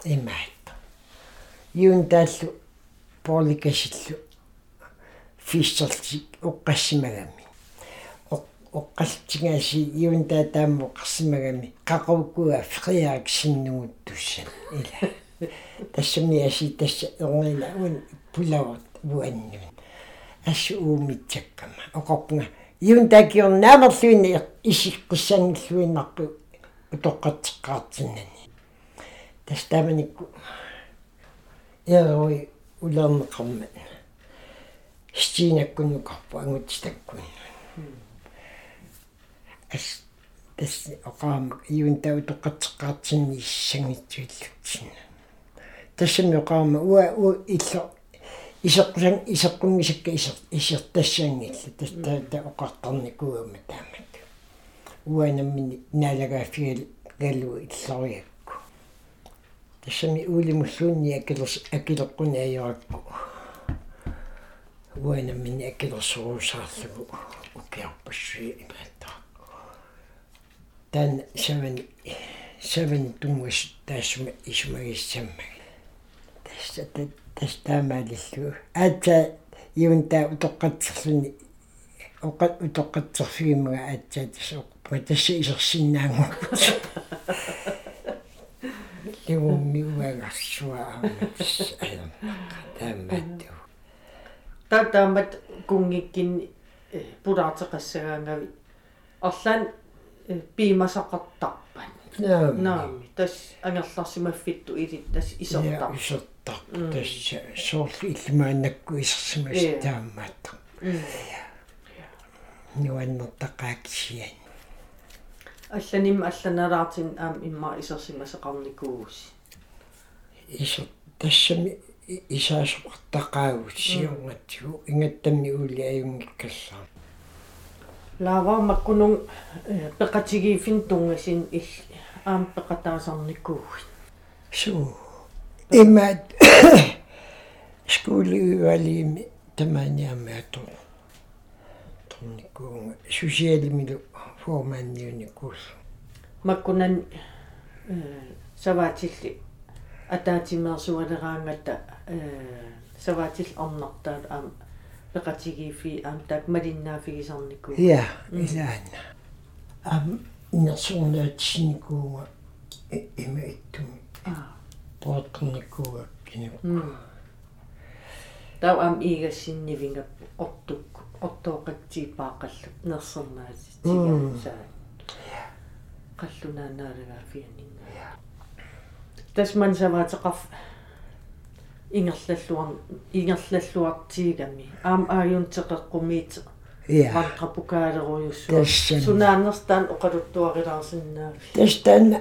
имаат юун тааллу поликасиллу фистерлти оққассимагами оққалтингааси юун таатааммо қарсимагами қақовкуа фриаак синнугуттуссан ила тассами аси тасса орнила уун пулават буаннун ассу уумитсаккама оқорпунга юун таакиорнаамерлуини исиккуссангиллуиннарпу утоққатсеққаартиннани тастаманикку яруи улернеқармат стинаккуннукарпу ангутстаккун ас тас оқаама иун тау тоққатсеққаартинни иссангитсуиллутсина тассами оқаама уа у илло. Исеққусан исеққунгисакка исер исертассаангилла тастаата оқартарникууама таамат уанаммини наалагаафигал галу иллориакку тассами уулимуллуунни акилерс акилеққуни аёракку уанаммини акилерсуусаарлугу укиарпассуи имааттаа тан саван саван тунгас таасма исмагиссаммаг сата тастаамаалиллу аатса иунта утоққатсерлуни оқа утоққатсерфигимага аатса тасоқпа тасса исерсиннаангуаккут ааматс аян тааматту татаамат кунгиккин пулаартеқассагаангави орлаан пиимасақартарпан наами тас ангерларсимаффитту илит тас исортар исортар тасса соорли иллимааннакку исерсимас таамаатта нуаннертақааксиан алланим алланалаартин аам имма исерсимасеқарникуугус исер тассами исаасоқартақаагут сиунгатсигу ингаттамни уули аюнгиккаллаа лава маккунун пеқатигиифин тунгалин ил аам пеқатаасарникуугут суу имат скуулиуалиими тамааниамаату торникуунга сусиалимилу формаанниуникуус маккунан саваатилли атаатимерсуалераангата саваатил орнартаат аама пеқатигиифи аам таак малиннаафигисарникуу я илаана ам нерсуунаатсиникууга има иттуми аа поотқникууга кину тау ам игассиннивингаппу ортукку қаллунаанаалагафианинна тасман саваатеқарф ингерллаллуар ингерллаллуартигами аам ааюнтеқеққумиит я пантрапукаалеруйуссуа Тассам. сунааннертаан оқалуттуарилаарсиннаа тастан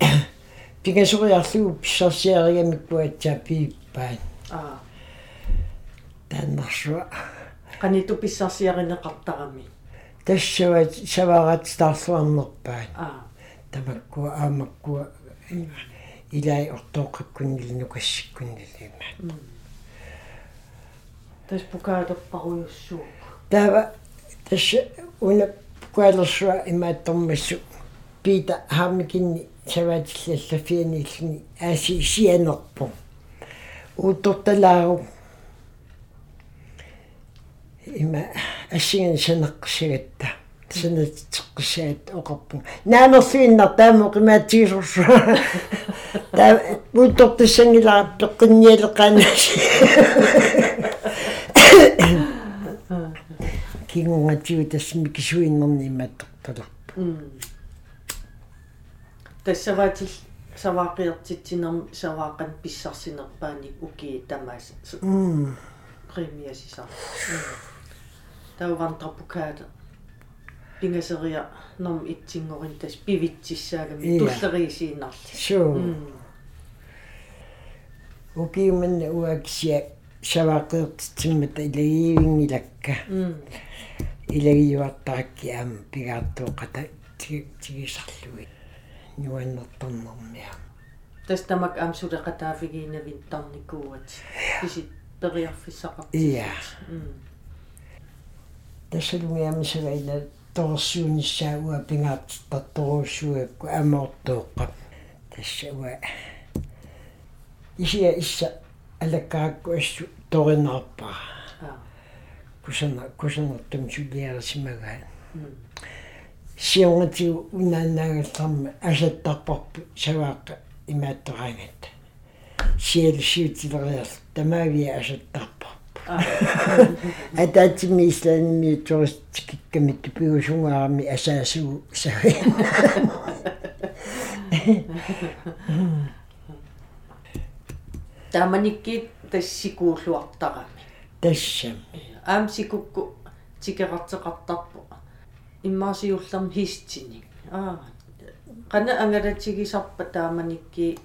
пигасуриарлугу писсарсиаригамиккуатсаа пииппаан аа. Тааннарсуа писсарсиаринеқартарами тассават саварат старлуарнерпаан аа тамаккуа аамаккуа илай ортооқаккуннилину кассиккуннилима тас пукаалерпаруйуссуу тава тасса уна куалерсуа имааттормассу пита хаамикинни саваатиллаллафианиллни ааси сианерпу ууторталаару има ассиган санеққсигатта санатеққсаат оқарпу наанерсуиннар таамоқимаатигисорсуа таа уутортассангилаа пеққинниалеқаанааси кигунгатиу тассми кисуиннерни имаатторталарпу тассаваатил саваақиертитсинерми саваақан писсарсинерпааник уки тамаас м. Премиасисар таувантрапукаата пингасерия норм итсингорин тас пивитсиссаагами Иа. туллериисиинарли суу укиуманна уаксия саваақиертитсиммата илагиивингилакка м илагиуартаракки аама пигаартуоқата тигисарлуи нуаннерторнэрмиа тас тамак амсулеқатаафигиинавин тарникууат кисит периарфиссақар Иа. М тассалугиами саваина торсууниссаагуа пингаартартторуссуакку амаортооққа тассауа исия исса алаккаакку ассу торинаарпаа аа. Кусана кусанертум сулиарсимагаа м сионгатигу унаанаагалларма асаттарпарпу саваақа имааттораангатта сиэл сиутилериарл тамаавиа асаттарпарпу аа атаатимиислаанми туристикками тупиусунгаарми асаасугу сави таманикки тассикууллуартарами тассам аам сикукку тикеқартеқартарпу иммаасиуллерм хистиник аа қана ангалатигисарпа тааманикки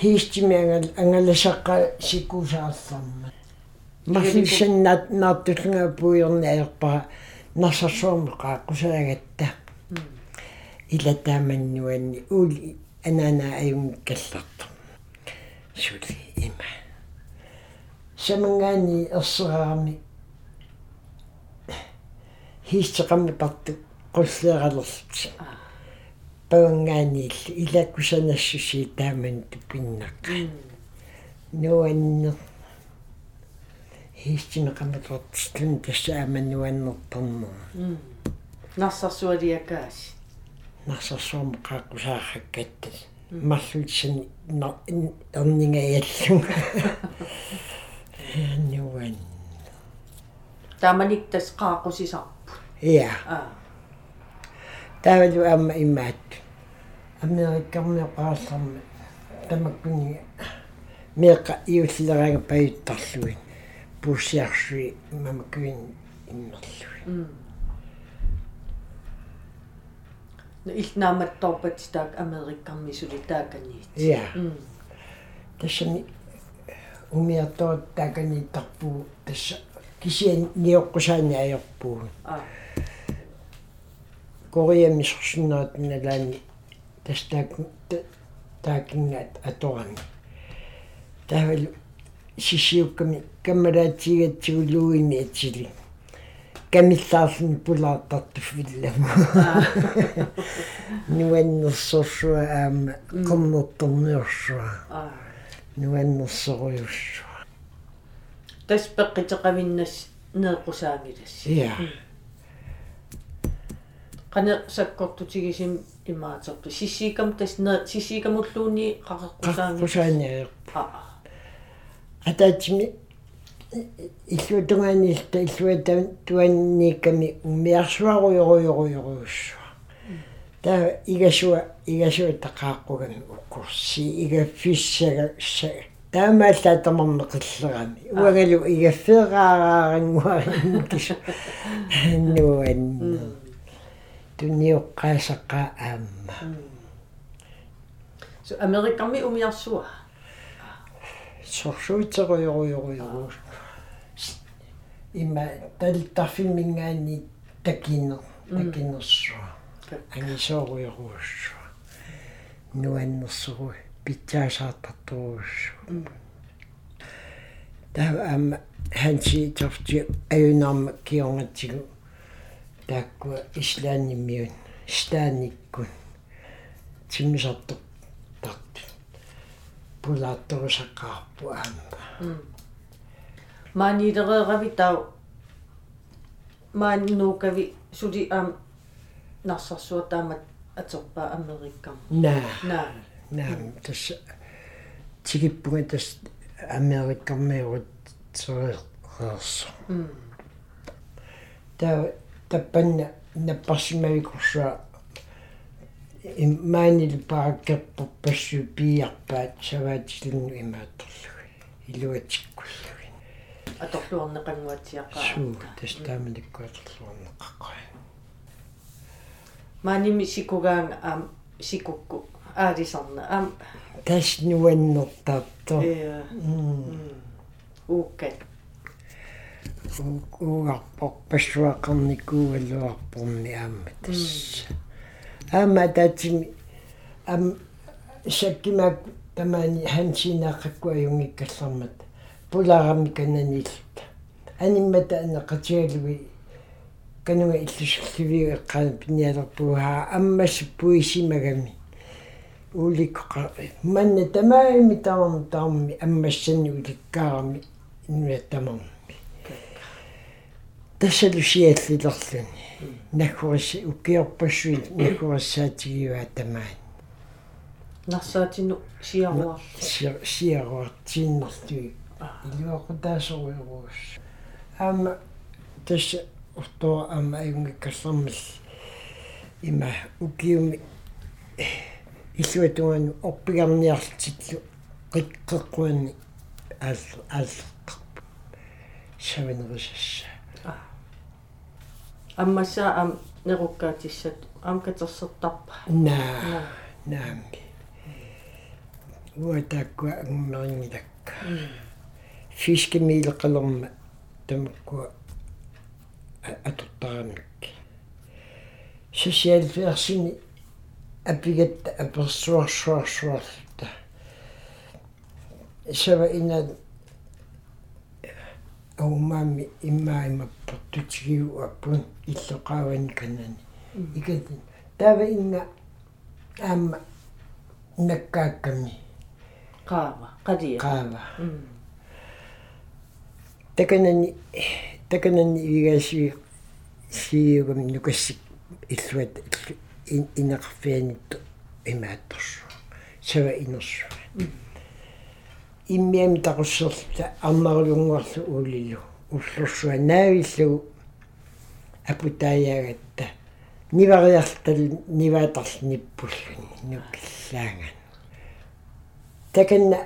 хистими ангал ангаласаққа сикусаарларма марлисаннаат наартуллунга пуйорни аерпара нарсарсуарми qaaqusаагатта ила тааманнуанни ули анаана аюнгкалларту сули има самангаани ерсераарми хистеқамми парту qulleeralерlti паангаани илаккусанассуси тааман тупиннақ нуаннер хистинеқаматлертиллун тассаама нуаннерторнер м нарсарсуалиакаас нарсарсуум qaaqqusaarrakkattas марлутсан эрнингаяллунга нуан тааманик тас qaaqusisarput я аа тавалу амма имаат америккарнеқаалларми тамаккуни меэқа иуллераага паюттарлуин пуссиарсуи мамаккуин иммерлуи м но илнааматторпат таак америккармисули тааканиит я м тассани умиартоот тааканииттарпуу тасса кисиан ниоққусаани аёрпуу аа кориамисорсунаат налаани тастаак таакингаат аторами тавал сисиукками каммалаатигатсигулуини атсили камиллаарлни пулаартартуффилламу нуаннерсорсуа аама қорнерторниорсуа аа нуаннерсоруйуссуа тас пеққитеқавиннас неэққусаангилас я qane sakkорtutigisim imaatertu sissiikam tas ne sissiikamulluuni qaqeqqusaangi qusaaниа аа атаатими иллуутунгаанилта иллуата туанниками умиарсуаруйоруйоруйоруйуссуа таа игасуа игасуа тақааққугами уккурси игаффиссага таамааллаатамарне қиллерами уагалу игаффеераараарангуарин кис нуан туниоққаасаққа аама so amerikami umiarsua сорсуитеруйоруйоруйорус има талтарфиммингаани такинер такинерсуа ангисооруйоруussua нуаннерсуруи питсаасаартартуруussua таа ам ханси торти аюнарма киорнатсигу тааккуа ислааниммиун стааниккун тимисартор тарт пулаатторусаққарпу аама маанилереерави таа мааннуукави сули аам нарсарсуа таамат атерпаа америккам. Наа. Наа. Наа тас тигиппуга тас америккармиурут сеэрсо м. Таа таппанна наппарсимавикурсуа иммаанил пааккерпу пассу пиарпаат саваатилну имаатерлуги илуатиккуллуги аторлуарнеқангуатсиаққаа суу тас тааманиккуатерлуарнеқаққай мааними сикугаанга аам сикукку аалисарна. Аам тас нуаннертаапто э ууккат. Угарпор пассуақарникуугалуарпорни аама тас аама татими ам шаккимак тамаани хансинааққаккуаюнгиккаллармат пулаарами кананилта аниммата анеқатигалуи кануга иллусулливиу эққаана пиниалерпугаа аммасу пуисимагами уликка манна тамаами таам таамми аммассани уликкаарами инуаттамарми тассалусиаллилерлуни наккуасси укиорпассуи наккуассаатигиуа тамаани нарсаатину сиаруар сиаруартииннэртуи илуақутаасоруйоруус аама тасса ортоо аама аюнгиккаллармал има укиуми иллуатугану орпигарниарлтиллу қиккеққуани аал ааллертарпу савинерисасса аммасаа аам неруккаатиссат аам катерсертарпа наа. Наами уатаккуа ангмерингилакка фискемиилеқалерма тамаккуа атуттарамик социалферсини апигатта аперсуарсуарсуарлута сава ина аумаами иммаимаппа тутигиу аппун иллоқаавани канани икатин тава инна аама наккаакками qaava qalia qaava. Mm. Таканани таканани вигасиви сиюгам нукассик иллуат инеқарфианитту имаатторсу сава иммиами тақуссерта арнарулунгуарлу уулилу уллурсуа наавиллугу апутааяагатта нивариартал ниваатарл ниппуллуни нуккиллаанган таканна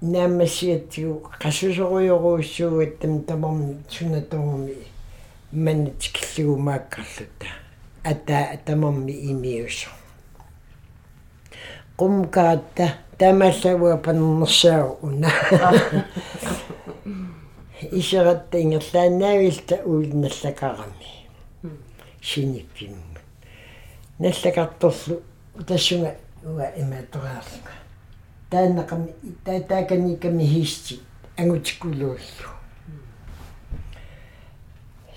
нааммассиатсигу qassusoruyoruussuugattам тамарми сунатугуми маннатикиллугу мааккарлута ата тамарми имиусо qumkaata тамаллавуа паннерсаагу уна. Исератта ингерлаанаавилта уулналлакарами синиппиммут наллакарторлу тассунга уа имаатораарлуга тааннақами таатааканиками хисти ангутиккулууллу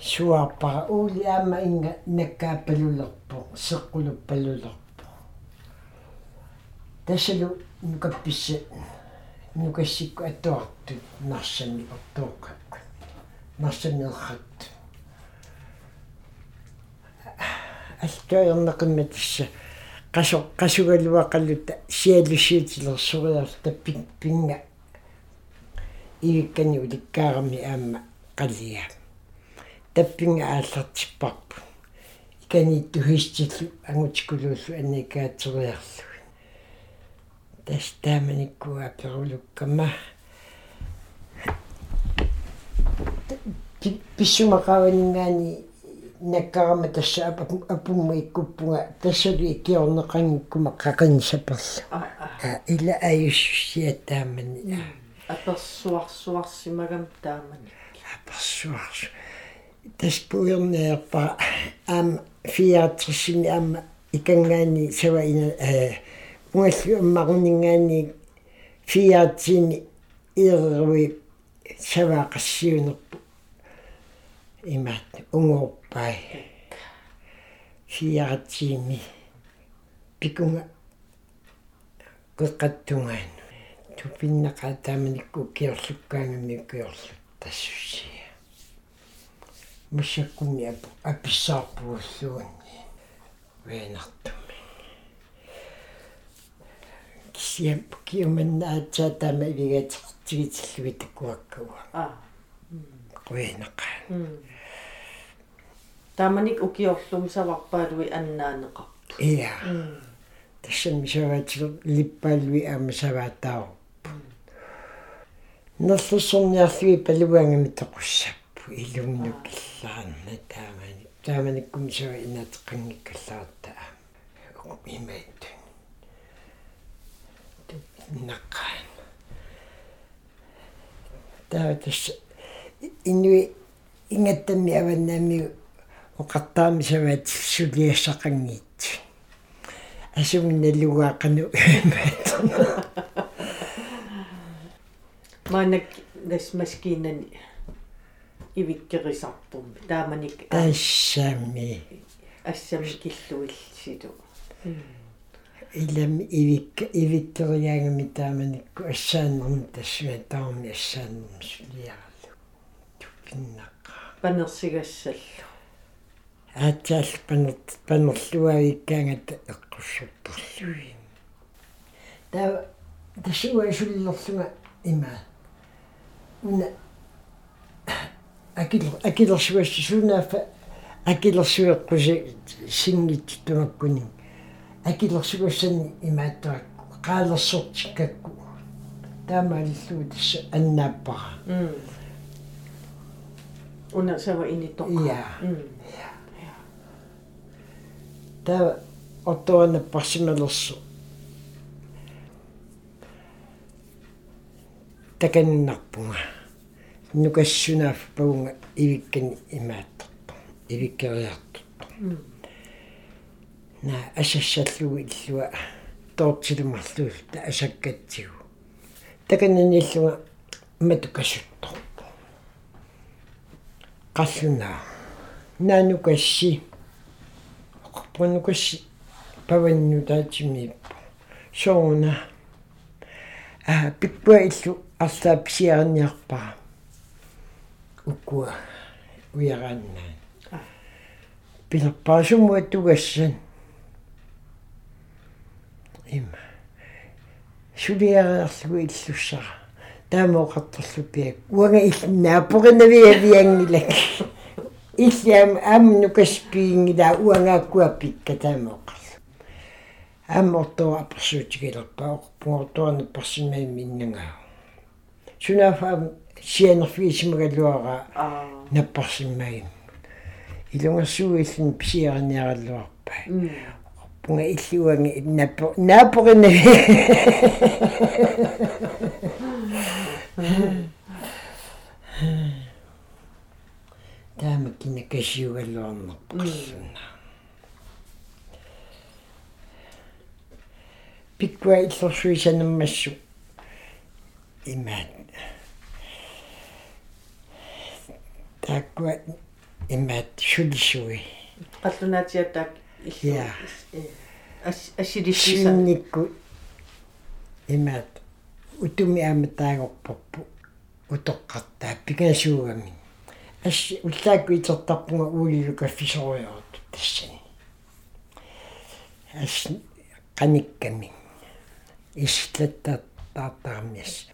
суарпара уули аама инга наккааппалулерпо сеққулуппалулерпо тассалу нукапписса нукассикку аттуартут нарсами ортооккакку нарсамиерхат qasо qasugaluaqalluta sialusiutilерсуриарта пик пинга. Ивиккани уликкаарами аама qallia таппинга ааллартиппарпу. Иканиитту хистиллу ангутикулууллу анникаатериарлу тас тааманиккуа перулуккама писсумақаванингаани наккарама тасса апумма иккуппунга тассали иккиорнеқангиккума қақинсаперла а ила аюссиатаамани аперсуарсуарсимагам таамани аперсуарсу тас пуернеерпа ам фиатрисини ам икангаани сава ина э муаллу аммарунингаани фиатсини иерви саваақассиунерпу имаат унгорпай фиатсими пикунга кэккаттунгаан тупиннақаа тааманикку киорлуккаангами киорлу тассусия мусаккуми аписсаарпууллуунни венартуми кисиам киуманнаатсаа таама ивигатигитиллуи таккуаккуа а. Венақаа тааманик укиорлум саварпаалуи аннаанеқарту иа. Тассан мисаваатилер липпаалуи аама саваатаа нерлуссорниарлуи палуангами тоқуссаппу илумнукиллаанна таамани тааманиккум сава инатеқангиккаллаарта аама имаатту наққан таатас инуи ингаттами аваннаами оқартаами саваат сулиассақангиит асумналлугаақану манак гас маскинани ивиккерисарпумми тааманик тассами ассами киллуиллсилу илам ивик ивиккериаагами тааманикку ассааннэрми тассуа таами ассааннэрми сулиаралу туппиннаqa панерсигассаллу аатсаал панерт панерлуавиккаангата эққуссупперлуи таа тассуа суллерлунга има уна акил акилерсуасси сунаафа акилерсуэққуси сингиттунаккуни акилерсуассани имааттуакку qaalerssortikakku таамааллуу тасса аннааппара м. Уна сава инитоқ иа таа оттоана парсималерсу таканнарпунга нукассунааф паунга ивиккани имааттарпу ивиккериартарпу на асассаллуги иллуа. Тоортилумарлуул та асаккатсигу таканнаниллуга матукассутторпу qalлунаа наанукасси оқарпунукасси паваннутаатимииппу соуна а пиппуа иллу арлаа писиарниарпара уккуа уярааннаа пилерпаасумуа тугассан има сулиареерлугу иллуссара таамооқартерлупиак уанга иллнаапоринавиа виангилак иллиам амнукаспиингила уангааккуаппикка таамооқарлу аммортоо аперсуутигилерпаа орпунгортуарни персонал миннангаа сунафа сианерфисимагалуара наппарсиммаги илунгерсуиллин писиариниараллуарпаа орпунга иллуанги наппо наапориннави таама кинакасиугаллуарнерпарлуна пиккуа иллерсуисанаммассу имаат. Тааккуа имаат шулисуи қаллунаатиатаак я ас асилиссисан синникку имаат утуми ааматаагорпарпу утоққартаа пикасуугами ас уллаакку итертарпунга уулилука фисориорут тассани ас qaниkkami ислаттаартаармиас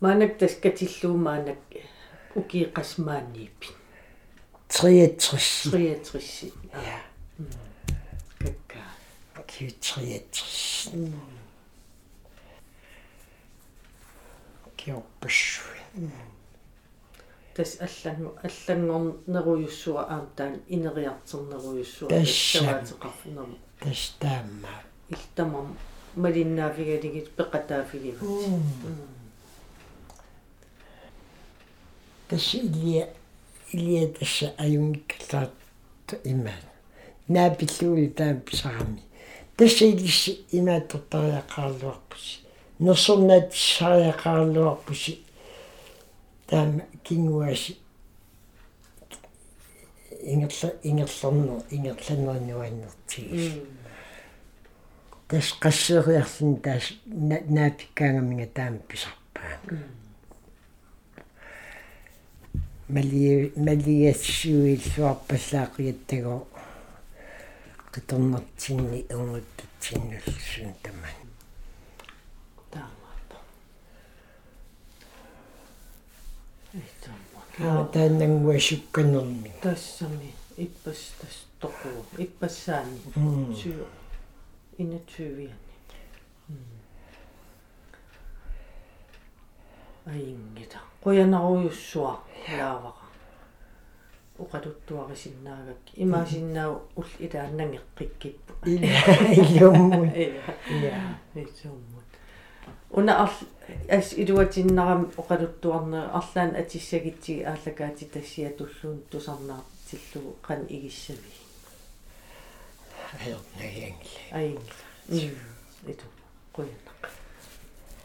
маанак таскатиллуумаанак укииқасмаанииппи 63 63 ja какка Q63 киоппассуи тас аллангу аллангорнеруйуссуа аамтаан инериартернеруйуссуа Тассам. таваатеқарфунерма тастаама илтамам малиннаафигалигит пеқатаафигиват тасси илия илия тасса аюнгкалаат имаат наапиллууи таам писарами тасса илисси имааттортариақаарлуарпуси нерсорнаат сариақаарлуарпуси таама кингуаси ингерла ингерлэрнер ингерланернуаннертигис тас qasseriarlin taas naapikkaangamiga taam pisarpaa мали малиассуилсуарпаллаақиаттаго қиторнартинни унгуттатсиннуллун таман таамаапа эйтамма аа таанангуасукканерми тассами иппас тас тоқу иппассаани суу инатсуивиани аингита қоянаруйуссуа лааваqa уқалуттуарисиннаагак имаасиннаау ул илааннангеққиккиппу илуммут я эйтсууммут уна ар ас илуатиннарам оқалуттуарнер арлаан атиссагитсиги ааллакаати тассиа туллуун тусарнаа тиллугу қан игиссави. Аернагиангли аинг иту қоянақ